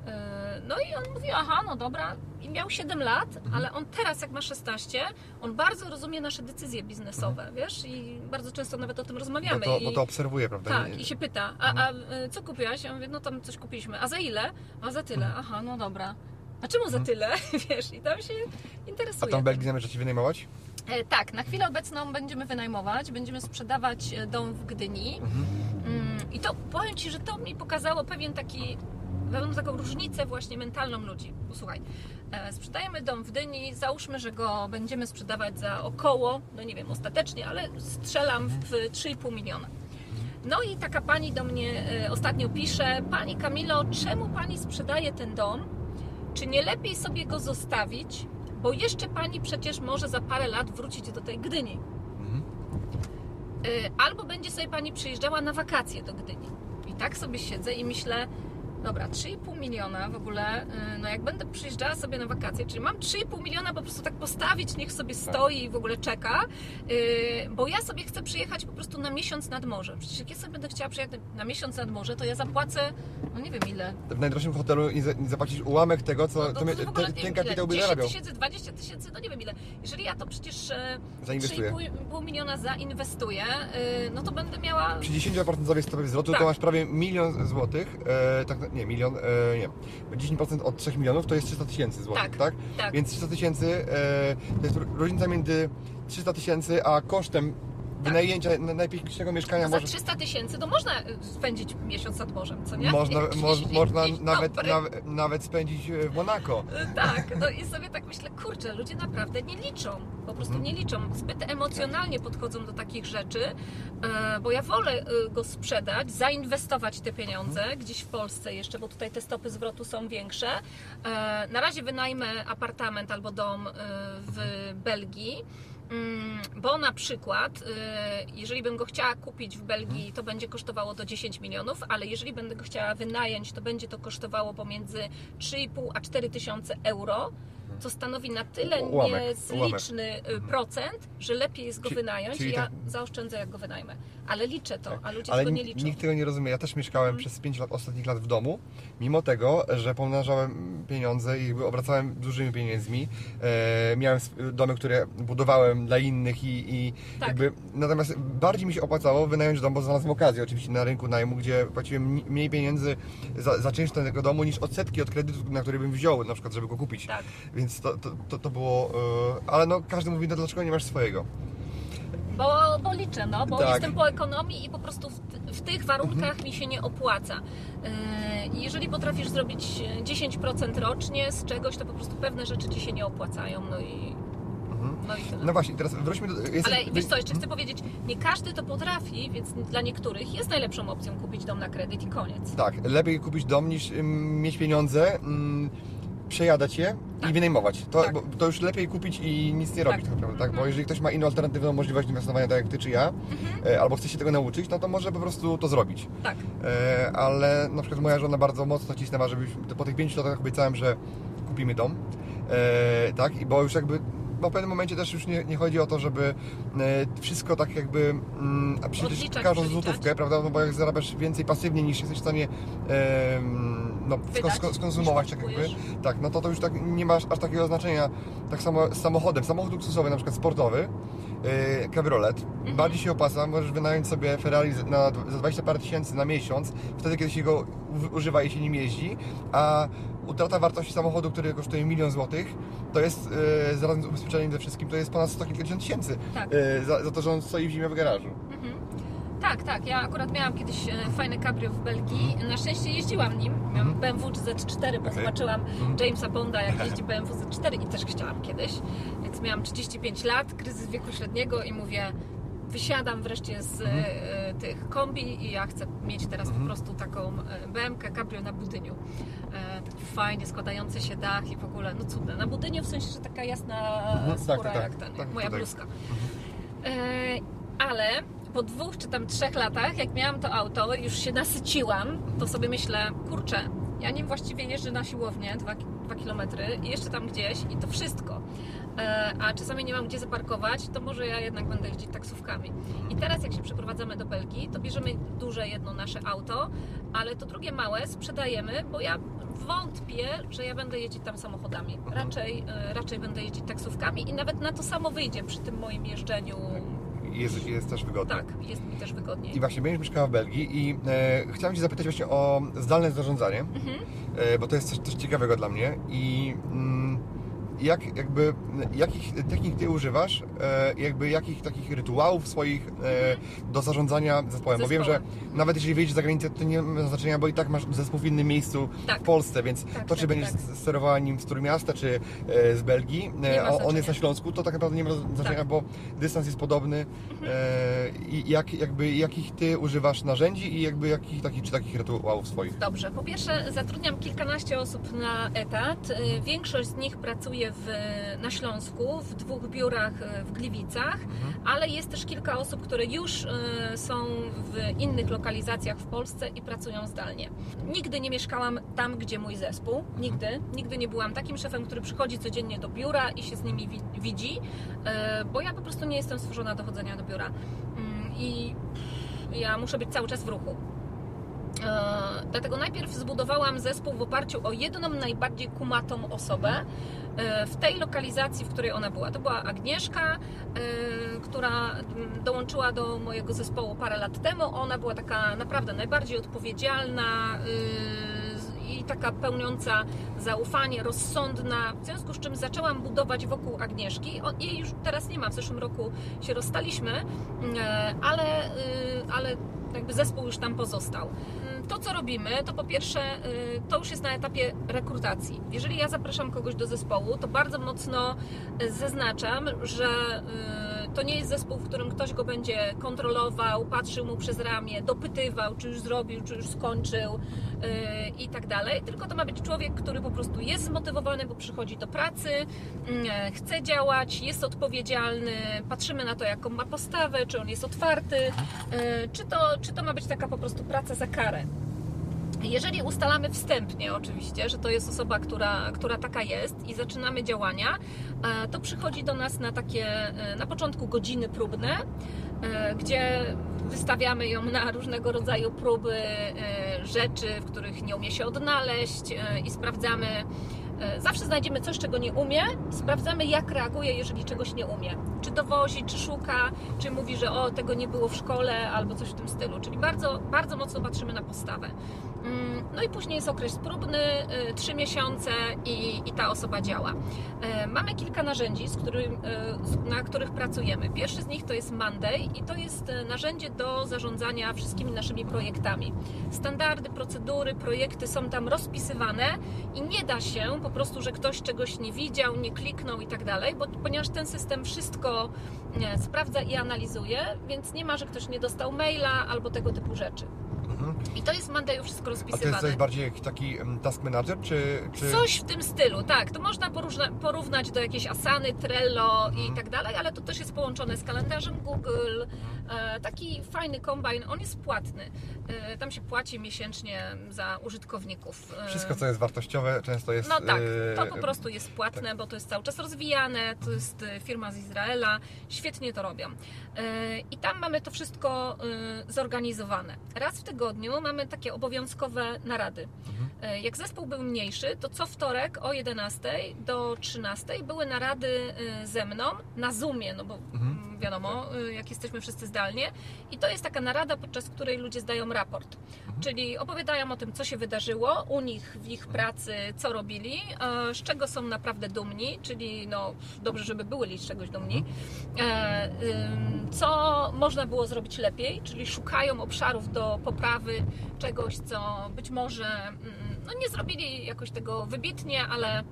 E, No i on mówi, aha, no dobra. I miał 7 lat, ale on teraz, jak ma 16, on bardzo rozumie nasze decyzje biznesowe, wiesz? I bardzo często nawet o tym Bo rozmawiamy. to, I... bo to obserwuję, prawda? Tak, i się pyta, a, a co kupiłaś? Ja mówię, no tam coś kupiliśmy. A za ile? A za tyle. Aha, no dobra. A czemu za tyle? Wiesz, i tam się A interesuje. tam w Belgii zamierzacie wynajmować? E, tak, na chwilę obecną będziemy wynajmować, będziemy sprzedawać e, dom w Gdyni. Mm, I to powiem Ci, że to mi pokazało pewien taki, pewną taką różnicę właśnie mentalną ludzi. Posłuchaj, e, sprzedajemy dom w Gdyni, załóżmy, że go będziemy sprzedawać za około, no nie wiem ostatecznie, ale strzelam w 3,5 miliona. No i taka pani do mnie e, ostatnio pisze, Pani Kamilo, czemu Pani sprzedaje ten dom? Czy nie lepiej sobie go zostawić, bo jeszcze Pani przecież może za parę lat wrócić do tej Gdyni. Mhm. Y, Albo będzie sobie Pani przyjeżdżała na wakacje do Gdyni. I tak sobie siedzę i myślę, dobra, 3,5 miliona w ogóle, y, no jak będę przyjeżdżała sobie na wakacje, czyli mam 3,5 miliona po prostu tak postawić, niech sobie stoi i w ogóle czeka, y, bo ja sobie chcę przyjechać po prostu na miesiąc nad morze. Przecież jak ja sobie będę chciała przyjechać na miesiąc nad morze, to ja zapłacę, no nie wiem ile, W najdroższym hotelu i za- i zapłacić ułamek tego, co no, to, to, ogóle ten, ten kapitał by ile, 10 zarabiał. tysięcy, 20 tysięcy, no nie wiem ile. Jeżeli ja to przecież e, Zainwestuję. 3,5 miliona zainwestuję, e, no to będę miała Przy 10% stopie zwrotu Tak. to masz prawie milion złotych, e, tak, nie, milion, e, nie, 10% od 3 milionów to jest 300 tysięcy złotych, Tak, tak? tak. Więc 300 tysięcy e, to jest różnica między 300 tysięcy a kosztem wynajęcia na- najpiękniejszego mieszkania Tak. za może, 300 tysięcy, to można e, spędzić miesiąc nad morzem, co nie? można, można nawet, nawet, nawet spędzić w Monako. E, Tak, no i sobie tak myślę, kurczę, ludzie naprawdę nie liczą, po prostu Mhm. nie liczą, zbyt emocjonalnie podchodzą do takich rzeczy, bo ja wolę go sprzedać, zainwestować te pieniądze Mhm. gdzieś w Polsce jeszcze, bo tutaj te stopy zwrotu są większe. Na razie wynajmę apartament albo dom w Belgii. Mm, Bo na przykład, y, jeżeli bym go chciała kupić w Belgii, to będzie kosztowało do 10 milionów, ale jeżeli będę go chciała wynająć, to będzie to kosztowało pomiędzy 3,5 a 4 tysiące euro, co stanowi na tyle Ułamek, niezliczny y, procent, że lepiej jest go Czyli- wynająć czyli i ja tak- zaoszczędzę, jak go wynajmę. Ale liczę to, a ludzie Ale tego nie liczą. nikt tego nie rozumie. Ja też mieszkałem Mhm. przez 5 lat, ostatnich lat w domu, mimo tego, że pomnażałem pieniądze i obracałem dużymi pieniędzmi. E, miałem domy, które budowałem dla innych i, i Tak. jakby natomiast bardziej mi się opłacało wynająć dom, bo znalazłem okazję oczywiście na rynku najmu, gdzie płaciłem mni- mniej pieniędzy za, za czynsz tego domu niż odsetki od kredytu, na który bym wziął, na przykład, żeby go kupić. Tak. Więc to, to, to, to było. E, ale no każdy mówi, no dlaczego nie masz swojego? Bo, bo liczę, no, bo Tak. jestem po ekonomii i po prostu w, w tych warunkach mi się nie opłaca. Yy, Jeżeli potrafisz zrobić 10% rocznie z czegoś, to po prostu pewne rzeczy ci się nie opłacają. No i, no i tyle. No właśnie, teraz wróćmy do. Jest, Ale wiesz co, jeszcze chcę powiedzieć, nie każdy to potrafi, więc dla niektórych jest najlepszą opcją kupić dom na kredyt i koniec. Tak, lepiej kupić dom niż mieć pieniądze, ym, przejadać je Tak. i wynajmować. To, Tak. to już lepiej kupić i nic nie robić Tak. tak naprawdę, tak? Bo jeżeli ktoś ma inną alternatywną możliwość inwestowania, tak jak Ty czy ja, Mhm. e, albo chce się tego nauczyć, no to może po prostu to zrobić. Tak. E, ale na przykład moja żona bardzo mocno cisnęła, żebyśmy po tych 5 latach obiecałem, że kupimy dom. E, tak, i bo już jakby bo w pewnym momencie też już nie, nie chodzi o to, żeby wszystko tak jakby mm, Odliczać, każdą złotówkę, prawda? No bo jak zarabiasz więcej pasywnie niż jesteś w stanie no, Wydać, sko- skonsumować, tak jakby, tak, no to to już tak nie masz aż takiego znaczenia. Tak samo z samochodem. Samochód luksusowy, na przykład sportowy, kabriolet, Mhm. bardziej się opłaca, możesz wynająć sobie Ferrari za- na, za 20 parę tysięcy na miesiąc, wtedy kiedy się go używa i się nim jeździ, a utrata wartości samochodu, który kosztuje milion złotych, to jest e, zaraz z ubezpieczeniem ze wszystkim, to jest ponad 100 kilkadziesiąt tysięcy Tak. e, za, za to, że on stoi w zimie w garażu. Mhm. Tak, tak. Ja akurat miałam kiedyś e, fajne cabrio w Belgii. Na szczęście jeździłam nim. Miałam Mhm. BMW Z4, bo Okej. zobaczyłam Mhm. Jamesa Bonda, jak jeździ BMW Z4 i też chciałam kiedyś. Więc miałam 35 lat, kryzys wieku średniego i mówię, wysiadam wreszcie z Mhm. e, tych kombi i ja chcę mieć teraz Mhm. po prostu taką e, BMK cabrio na budyniu. E, taki fajnie składający się dach i w ogóle, no cudne. Na budyniu w sensie, że taka jasna Mhm, skóra tak, tak, jak ten, tak, jak moja tutaj. bluzka. E, ale po dwóch czy tam trzech latach, jak miałam to auto, już się nasyciłam, to sobie myślę, kurczę, ja nim właściwie jeżdżę na siłownię, dwa, dwa kilometry i jeszcze tam gdzieś i to wszystko. E, a czasami nie mam gdzie zaparkować, to może ja jednak będę jeździć taksówkami. I teraz jak się przeprowadzamy do Belgii, to bierzemy duże jedno nasze auto, ale to drugie małe sprzedajemy, bo ja wątpię, że ja będę jeździć tam samochodami. Raczej, e, raczej będę jeździć taksówkami i nawet na to samo wyjdzie przy tym moim jeżdżeniu. Jest, jest też wygodne. Tak, jest mi też wygodniej. I właśnie będziesz mieszkała w Belgii i e, chciałem Cię zapytać właśnie o zdalne zarządzanie, Mhm. e, bo to jest coś, coś ciekawego dla mnie i mm, jak, jakby, jakich technik Ty używasz, e, jakby jakich takich rytuałów swoich e, do zarządzania zespołem, bo wiem, że nawet jeżeli wyjedziesz za granicę, to nie ma znaczenia, bo i tak masz zespół w innym miejscu Tak. w Polsce, więc Tak, to, czy tak, będziesz tak. sterowała nim z Trójmiasta, czy e, z Belgii, ma on, jest na Śląsku, to tak naprawdę nie ma znaczenia, Tak. Mhm. bo dystans jest podobny e, i jak, jakby, jakich Ty używasz narzędzi i jakby jakich takich, czy takich rytuałów swoich. Dobrze, po pierwsze zatrudniam kilkanaście osób na etat. Większość z nich pracuje w, na Śląsku, w dwóch biurach y, w Gliwicach, ale jest też kilka osób, które już y, są w innych lokalizacjach w Polsce i pracują zdalnie. Nigdy nie mieszkałam tam, gdzie mój zespół. Nigdy. Nigdy nie byłam takim szefem, który przychodzi codziennie do biura i się z nimi wi- widzi, y, bo ja po prostu nie jestem stworzona do chodzenia do biura. Mm, I ja muszę być cały czas w ruchu. E, Dlatego najpierw zbudowałam zespół w oparciu o jedną najbardziej kumatą osobę e, w tej lokalizacji, w której ona była. To była Agnieszka, e, która mm, dołączyła do mojego zespołu parę lat temu. Ona była taka naprawdę najbardziej odpowiedzialna i taka pełniąca zaufanie, rozsądna, w związku z czym zaczęłam budować wokół Agnieszki. Jej już teraz nie ma, w zeszłym roku się rozstaliśmy, e, ale, e, ale jakby zespół już tam pozostał. To, co robimy, to po pierwsze, y, to już jest na etapie rekrutacji. Jeżeli ja zapraszam kogoś do zespołu, to bardzo mocno y, zaznaczam, że y, to nie jest zespół, w którym ktoś go będzie kontrolował, patrzył mu przez ramię, dopytywał, czy już zrobił, czy już skończył y, i tak dalej. Tylko to ma być człowiek, który po prostu jest zmotywowany, bo przychodzi do pracy, mm, chce działać, jest odpowiedzialny, patrzymy na to, jaką ma postawę, czy on jest otwarty, y, czy to, czy to ma być taka po prostu praca za karę. Jeżeli ustalamy wstępnie oczywiście, że to jest osoba, która, która taka jest i zaczynamy działania, e, to przychodzi do nas na takie e, na początku godziny próbne, e, gdzie wystawiamy ją na różnego rodzaju próby rzeczy, w których nie umie się odnaleźć i sprawdzamy. Zawsze znajdziemy coś, czego nie umie, sprawdzamy, jak reaguje, jeżeli czegoś nie umie. Czy dowozi, czy szuka, czy mówi, że o, tego nie było w szkole, albo coś w tym stylu. Czyli bardzo, bardzo mocno patrzymy na postawę. Mm, No i później jest okres próbny, y, trzy miesiące i, i ta osoba działa. E, Mamy kilka narzędzi, z którym, z- na których pracujemy. Pierwszy z nich to jest Monday i to jest e, narzędzie do zarządzania wszystkimi naszymi projektami. Standardy, procedury, projekty są tam rozpisywane i nie da się po prostu, że ktoś czegoś nie widział, nie kliknął i tak dalej, bo ponieważ ten system wszystko e, sprawdza i analizuje, więc nie ma, że ktoś nie dostał maila albo tego typu rzeczy. I to jest w Mandayu wszystko A to jest, rozpisywane. jest bardziej jakiś taki mm, task manager, czy... czy... Coś w tym stylu, tak. To można porówna, porównać do jakiejś Asany, Trello i Mhm. tak dalej, ale to też jest połączone z kalendarzem Google. E, taki fajny kombajn, on jest płatny. E, tam się płaci miesięcznie za użytkowników. E, Wszystko, co jest wartościowe, często jest... No tak, to po prostu jest płatne, bo to jest cały czas rozwijane, to jest e, firma z Izraela, świetnie to robią. I tam mamy to wszystko zorganizowane. Raz w tygodniu mamy takie obowiązkowe narady. E, Jak zespół był mniejszy, to co wtorek o 11 do 13 były narady ze mną na Zoomie, no bo Mhm. Wiadomo, e, jak jesteśmy wszyscy zdalnie. I to jest taka narada, podczas której ludzie zdają raport. Czyli opowiadają o tym, co się wydarzyło u nich w ich pracy, co robili, e, z czego są naprawdę dumni, czyli no, dobrze, żeby byli z czegoś dumni, e, ym, co można było zrobić lepiej, czyli szukają obszarów do poprawy czegoś, co być może mm, no, nie zrobili jakoś tego wybitnie, ale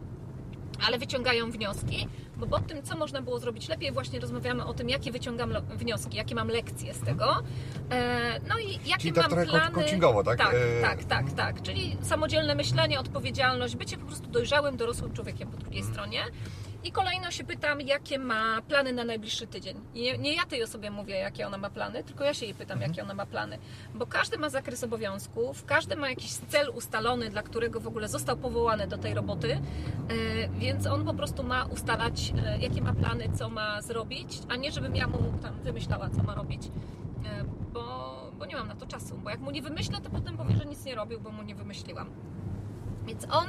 ale wyciągają wnioski, bo po tym, co można było zrobić lepiej, właśnie rozmawiamy o tym, jakie wyciągam wnioski, jakie mam lekcje z tego. E, no i jakie Czyli tak mam trochę plany. coachingowo, tak? Tak, E, tak, tak, tak. Czyli samodzielne myślenie, odpowiedzialność, bycie po prostu dojrzałym, dorosłym człowiekiem po drugiej stronie. I kolejno się pytam, jakie ma plany na najbliższy tydzień. Nie, nie ja tej osobie mówię, jakie ona ma plany, tylko ja się jej pytam, jakie ona ma plany. Bo każdy ma zakres obowiązków, każdy ma jakiś cel ustalony, dla którego w ogóle został powołany do tej roboty, e, więc on po prostu ma ustalać, e, jakie ma plany, co ma zrobić, a nie żebym ja mu tam wymyślała, co ma robić. E, Bo, bo nie mam na to czasu, bo jak mu nie wymyślę, to potem powie, że nic nie robił, bo mu nie wymyśliłam. Więc on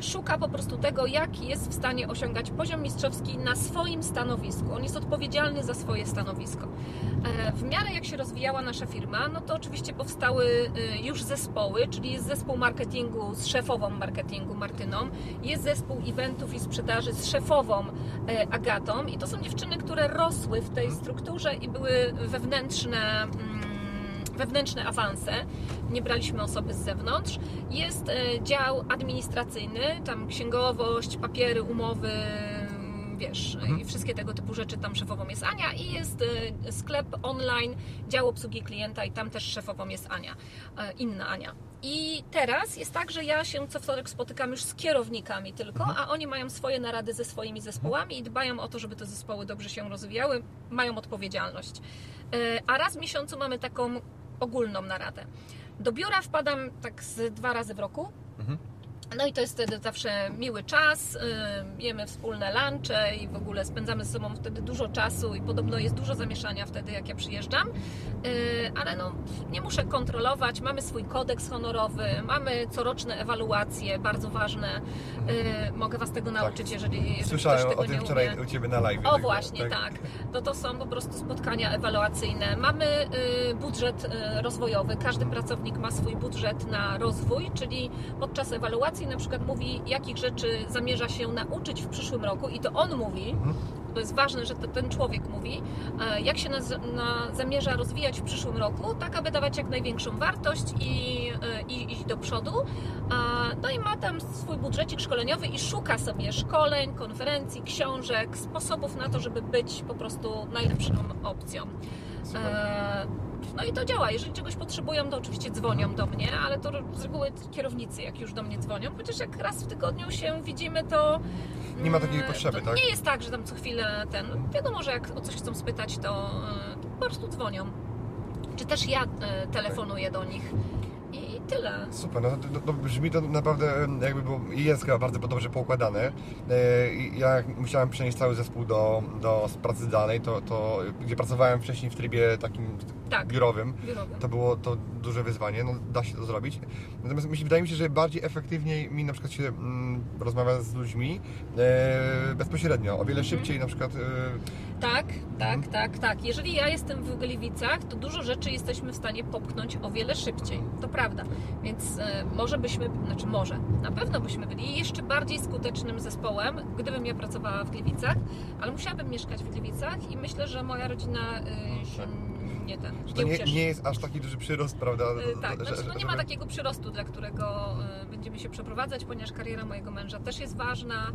szuka po prostu tego, jak jest w stanie osiągać poziom mistrzowski na swoim stanowisku. On jest odpowiedzialny za swoje stanowisko. E, W miarę jak się rozwijała nasza firma, no to oczywiście powstały e, już zespoły, czyli jest zespół marketingu z szefową marketingu Martyną, jest zespół eventów i sprzedaży z szefową e, Agatą i to są dziewczyny, które rosły w tej strukturze i były wewnętrzne. Wewnętrzne awanse, nie braliśmy osoby z zewnątrz. Jest e, dział administracyjny, tam księgowość, papiery, umowy, mm, wiesz, i wszystkie tego typu rzeczy, tam szefową jest Ania i jest e, sklep online, dział obsługi klienta i tam też szefową jest Ania, e, inna Ania. I teraz jest tak, że ja się co wtorek spotykam już z kierownikami tylko, a oni mają swoje narady ze swoimi zespołami i dbają o to, żeby te zespoły dobrze się rozwijały, mają odpowiedzialność. A raz w miesiącu mamy taką ogólną naradę. Do biura wpadam tak z dwa razy w roku. Mhm. No i to jest wtedy zawsze miły czas, y, jemy wspólne lunche i w ogóle spędzamy ze sobą wtedy dużo czasu i podobno jest dużo zamieszania wtedy, jak ja przyjeżdżam. Y, Ale no, nie muszę kontrolować, mamy swój kodeks honorowy, mamy coroczne ewaluacje, bardzo ważne. Y, Mogę Was tego nauczyć, jeżeli, jeżeli ktoś Słyszałem tego o tym wczoraj umie. u Ciebie na live. O właśnie, tak. To to są po prostu spotkania ewaluacyjne. Mamy budżet rozwojowy. Każdy pracownik ma swój budżet na rozwój, czyli podczas ewaluacji na przykład mówi, jakich rzeczy zamierza się nauczyć w przyszłym roku i to on mówi. Mhm. To jest ważne, że to ten człowiek mówi, e, jak się naz- na, zamierza rozwijać w przyszłym roku, tak aby dawać jak największą wartość i, e, i iść do przodu. A, No i ma tam swój budżecik szkoleniowy i szuka sobie szkoleń, konferencji, książek, sposobów na to, żeby być po prostu najlepszą opcją. E, No i to działa. Jeżeli czegoś potrzebują, to oczywiście dzwonią do mnie, ale to z reguły kierownicy, jak już do mnie dzwonią, chociaż jak raz w tygodniu się widzimy, to. Nie ma mm, takiej potrzeby, to tak? Nie jest tak, że tam co chwilę ten. Wiadomo, że jak o coś chcą spytać, to, e, to po prostu dzwonią. Czy też ja e, telefonuję do nich. Tyle. Super, no to, to, to brzmi to naprawdę jakby było, i jest chyba bardzo dobrze poukładane. E, Ja musiałem przenieść cały zespół do, do pracy zdalnej, to, to gdzie pracowałem wcześniej w trybie takim Tak. biurowym, Biurowy. to było to duże wyzwanie, no da się to zrobić. Natomiast mi się, wydaje mi się, że bardziej efektywniej mi na przykład się mm, rozmawia z ludźmi e, bezpośrednio, o wiele szybciej na przykład. E, Tak, tak, Mhm. tak, tak. Jeżeli ja jestem w Gliwicach, to dużo rzeczy jesteśmy w stanie popchnąć o wiele szybciej. To prawda. Więc e, może byśmy, znaczy może, na pewno byśmy byli jeszcze bardziej skutecznym zespołem, gdybym ja pracowała w Gliwicach, ale musiałabym mieszkać w Gliwicach i myślę, że moja rodzina e, się nie ten, nie nie, nie jest aż taki duży przyrost, prawda? E, Tak, że- znaczy, no nie ma żeby- takiego przyrostu, dla którego będziemy się przeprowadzać, ponieważ kariera mojego męża też jest ważna.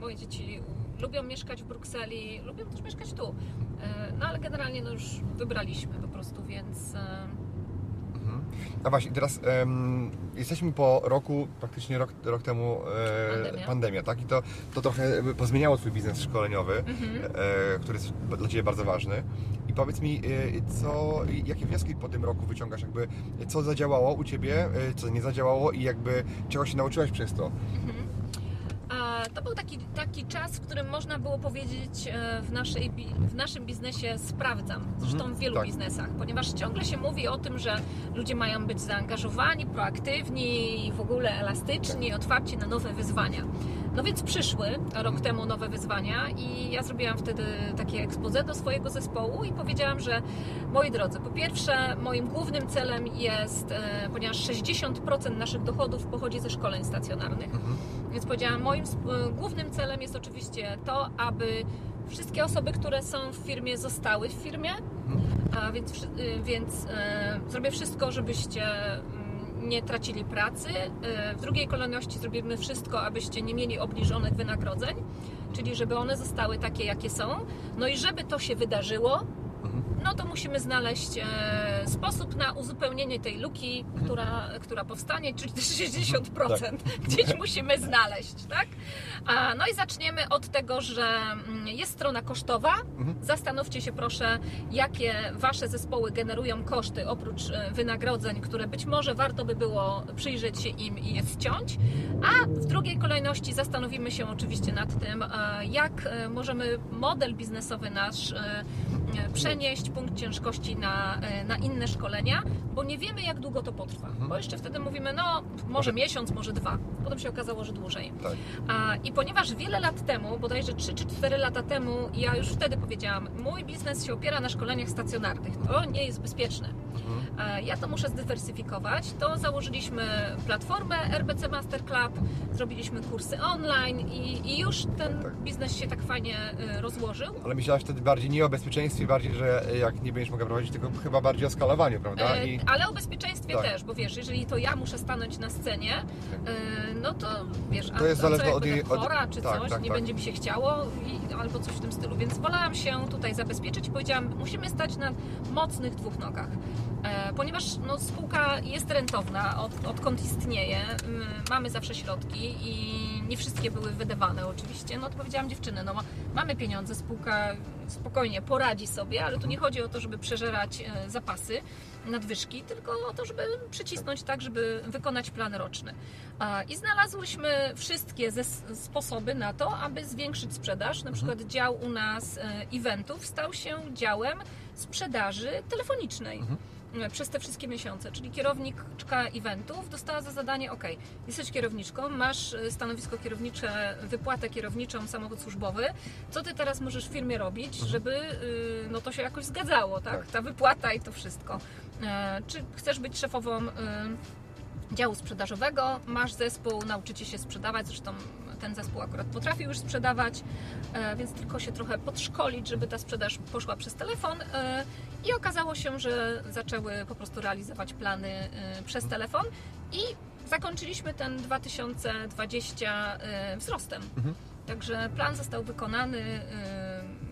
Moje dzieci lubią mieszkać w Brukseli, lubią też mieszkać tu. No ale generalnie no już wybraliśmy po prostu, więc Mhm. A właśnie, teraz em, jesteśmy po roku, praktycznie rok, rok temu e, Pandemia. pandemia, tak? I to, to trochę pozmieniało Twój biznes szkoleniowy, Mhm. e, który jest dla Ciebie bardzo ważny. I powiedz mi, e, co, jakie wnioski po tym roku wyciągasz? Jakby, co zadziałało u Ciebie, e, co nie zadziałało i jakby czego się nauczyłeś przez to? A to był taki, taki czas, w którym można było powiedzieć e, w, naszej, w naszym biznesie sprawdzam. Zresztą Mhm, w wielu tak. biznesach, ponieważ ciągle się mówi o tym, że ludzie mają być zaangażowani, proaktywni i w ogóle elastyczni, otwarci na nowe wyzwania. No więc przyszły rok temu nowe wyzwania i ja zrobiłam wtedy takie expose do swojego zespołu i powiedziałam, że moi drodzy, po pierwsze moim głównym celem jest, e, ponieważ 60% naszych dochodów pochodzi ze szkoleń stacjonarnych, więc powiedziałam, moim e, głównym celem jest oczywiście to, aby wszystkie osoby, które są w firmie, zostały w firmie, a więc, y, więc e, zrobię wszystko, żebyście mm, nie tracili pracy. E, w drugiej kolejności zrobimy wszystko, abyście nie mieli obniżonych wynagrodzeń, czyli żeby one zostały takie, jakie są. No i żeby to się wydarzyło, no to musimy znaleźć e, sposób na uzupełnienie tej luki, która, która powstanie, czyli te 60% gdzieś musimy znaleźć, tak? A, no i zaczniemy od tego, że mm, jest strona kosztowa. Zastanówcie się proszę, jakie Wasze zespoły generują koszty oprócz e, wynagrodzeń, które być może warto by było przyjrzeć się im i je ściąć. A w drugiej kolejności zastanowimy się oczywiście nad tym, e, jak e, możemy model biznesowy nasz e, e, przenieść punkt ciężkości na, e, na inne szkolenia, bo nie wiemy, jak długo to potrwa. Bo jeszcze wtedy mówimy, no, może miesiąc, może dwa. Potem się okazało, że dłużej. Tak. A, I ponieważ wiele lat temu, bodajże 3 czy 4 lata temu, ja już wtedy powiedziałam, mój biznes się opiera na szkoleniach stacjonarnych. To nie jest bezpieczne. E, Ja to muszę zdywersyfikować. To założyliśmy platformę RBC Master Club, zrobiliśmy kursy online i, i już ten Tak. biznes się tak fajnie e, rozłożył. Ale myślałaś wtedy bardziej nie o bezpieczeństwie, bardziej, że jak nie będziesz mogła prowadzić, tylko chyba bardziej o skalowaniu, prawda? E, I Ale o bezpieczeństwie Tak. też, bo wiesz, jeżeli to ja muszę stanąć na scenie, e, no to wiesz, To jest zależne od jej- od- chora, czy tak, coś, tak, nie tak. będzie mi się chciało i, albo coś w tym stylu, więc wolałam się tutaj zabezpieczyć i powiedziałam, musimy stać na mocnych dwóch nogach. E, ponieważ no, spółka jest rentowna, od, odkąd istnieje, mamy zawsze środki i nie wszystkie były wydawane oczywiście, no to powiedziałam dziewczyny, no ma- mamy pieniądze, spółka spokojnie poradzi sobie, ale tu nie chodzi o to, żeby przeżerać e, zapasy, nadwyżki, tylko o to, żeby przycisnąć tak, żeby wykonać plan roczny. I znalazłyśmy wszystkie sposoby na to, aby zwiększyć sprzedaż. Na przykład dział u nas e, eventów stał się działem sprzedaży telefonicznej. e, Przez te wszystkie miesiące, czyli kierowniczka eventów dostała za zadanie: OK, jesteś kierowniczką, masz e, stanowisko kierownicze, wypłatę kierowniczą, samochód służbowy. Co ty teraz możesz w firmie robić, żeby y, no to się jakoś zgadzało, tak? Tak. Ta wypłata i to wszystko. E, Czy chcesz być szefową y, działu sprzedażowego, masz zespół, nauczycie się sprzedawać, zresztą ten zespół akurat potrafi już sprzedawać, e, więc tylko się trochę podszkolić, żeby ta sprzedaż poszła przez telefon e, i okazało się, że zaczęły po prostu realizować plany e, przez telefon i zakończyliśmy ten 2020 e, wzrostem. Także plan został wykonany,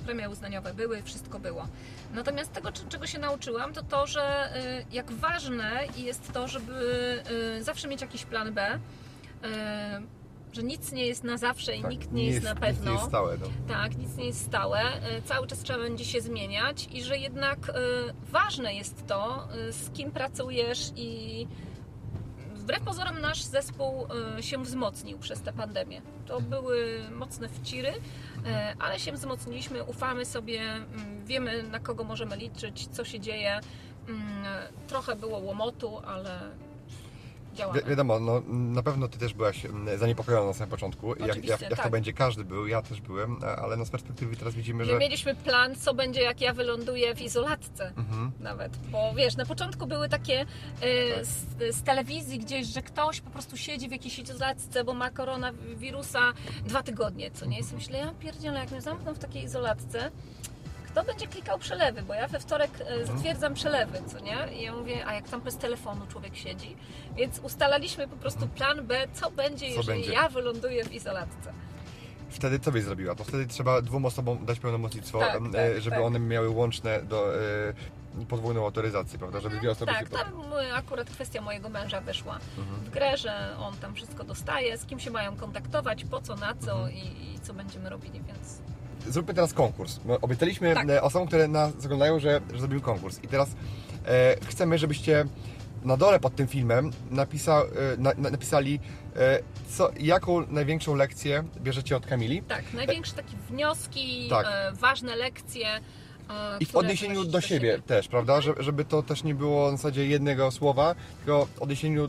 premie uznaniowe były, wszystko było. Natomiast tego, czego się nauczyłam, to to, że jak ważne jest to, żeby zawsze mieć jakiś plan B, że nic nie jest na zawsze i tak, nikt nie, jest, na Nic pewno. nie jest stałe, no. Tak, nic nie jest stałe, y, cały czas trzeba będzie się zmieniać i że jednak y, ważne jest to, y, z kim pracujesz i wbrew pozorom nasz zespół się wzmocnił przez tę pandemię. To były mocne wciry, ale się wzmocniliśmy, ufamy sobie, mm, wiemy na kogo możemy liczyć, co się dzieje. Mm, Trochę było łomotu, ale. Wi- wiadomo, no, na pewno Ty też byłaś mm, zaniepokojona na samym początku. Jak, Oczywiście, jak, to tak. będzie, każdy był, ja też byłem, a- ale no z perspektywy teraz widzimy, My że... mieliśmy plan, co będzie, jak ja wyląduję w izolatce. Mhm. Nawet, bo wiesz, na początku były takie e, Tak. z, z telewizji gdzieś, że ktoś po prostu siedzi w jakiejś izolatce, bo ma koronawirusa dwa tygodnie, co nie? Jest myślę, ja pierdzielę, jak mnie zamkną w takiej izolatce, kto będzie klikał przelewy, bo ja we wtorek Mhm. e, zatwierdzam przelewy, co nie? I ja mówię, a jak tam bez telefonu człowiek siedzi? Więc ustalaliśmy po prostu plan B, co będzie, Co jeżeli będzie? ja wyląduję w izolatce. Wtedy co byś zrobiła? To wtedy trzeba dwóm osobom dać pełnomocnictwo, Tak, tak, e, żeby tak. one miały łączne do, e, podwójną autoryzację, prawda? Żeby dwie osoby Tak, tam akurat kwestia mojego męża wyszła Mhm. w grę, że on tam wszystko dostaje, z kim się mają kontaktować, po co, na co Mhm. i, i co będziemy robili, więc Zróbmy teraz konkurs. Obiecaliśmy Tak. e, osobom, które nas oglądają, że, że zrobimy konkurs. I teraz e, chcemy, żebyście na dole pod tym filmem napisa, e, na, na, napisali, e, co, jaką największą lekcję bierzecie od Kamili. tak, największe takie wnioski, Tak. e, ważne lekcje. I w odniesieniu do siebie też, prawda? Że, żeby to też nie było na zasadzie jednego słowa, tylko w odniesieniu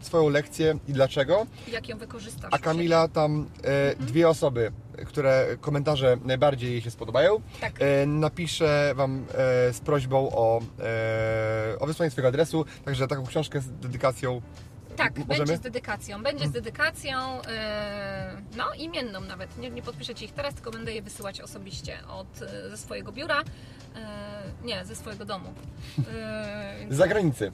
swoją lekcję i dlaczego. Jak ją wykorzystasz? A Kamila tam e, dwie osoby, które komentarze najbardziej jej się spodobają. Tak. e, napiszę Wam e, z prośbą o, e, o wysłanie swojego adresu, także taką książkę z dedykacją Tak, m- będzie z dedykacją. Będzie z dedykacją, e, no imienną nawet. Nie, nie podpiszecie ich teraz, tylko będę je wysyłać osobiście od, e, ze swojego biura. E, nie, ze swojego domu. Więc- z zagranicy.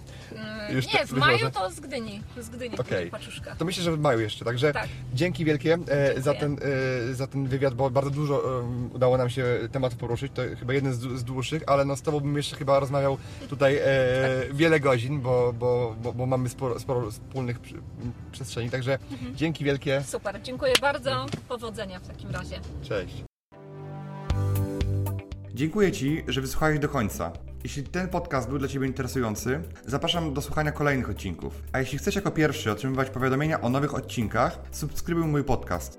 Już nie, tak w maju że- to z Gdyni. Z Gdyni, okay. paczuszka. To myślę, że w maju jeszcze, także Tak. dzięki wielkie e, za, ten, e, za ten wywiad, bo bardzo dużo e, udało nam się tematów poruszyć, to chyba jeden z, z dłuższych, ale no z Tobą bym jeszcze chyba rozmawiał tutaj e, Tak. wiele godzin, bo, bo, bo, bo mamy sporo, sporo wspólnych przestrzeni, także Mhm. dzięki wielkie, Super, dziękuję bardzo. Powodzenia w takim razie. cześć. Dziękuję Ci, że wysłuchałeś do końca. Jeśli ten podcast był dla Ciebie interesujący, zapraszam do słuchania kolejnych odcinków. A jeśli chcesz jako pierwszy otrzymywać powiadomienia o nowych odcinkach, subskrybuj mój podcast.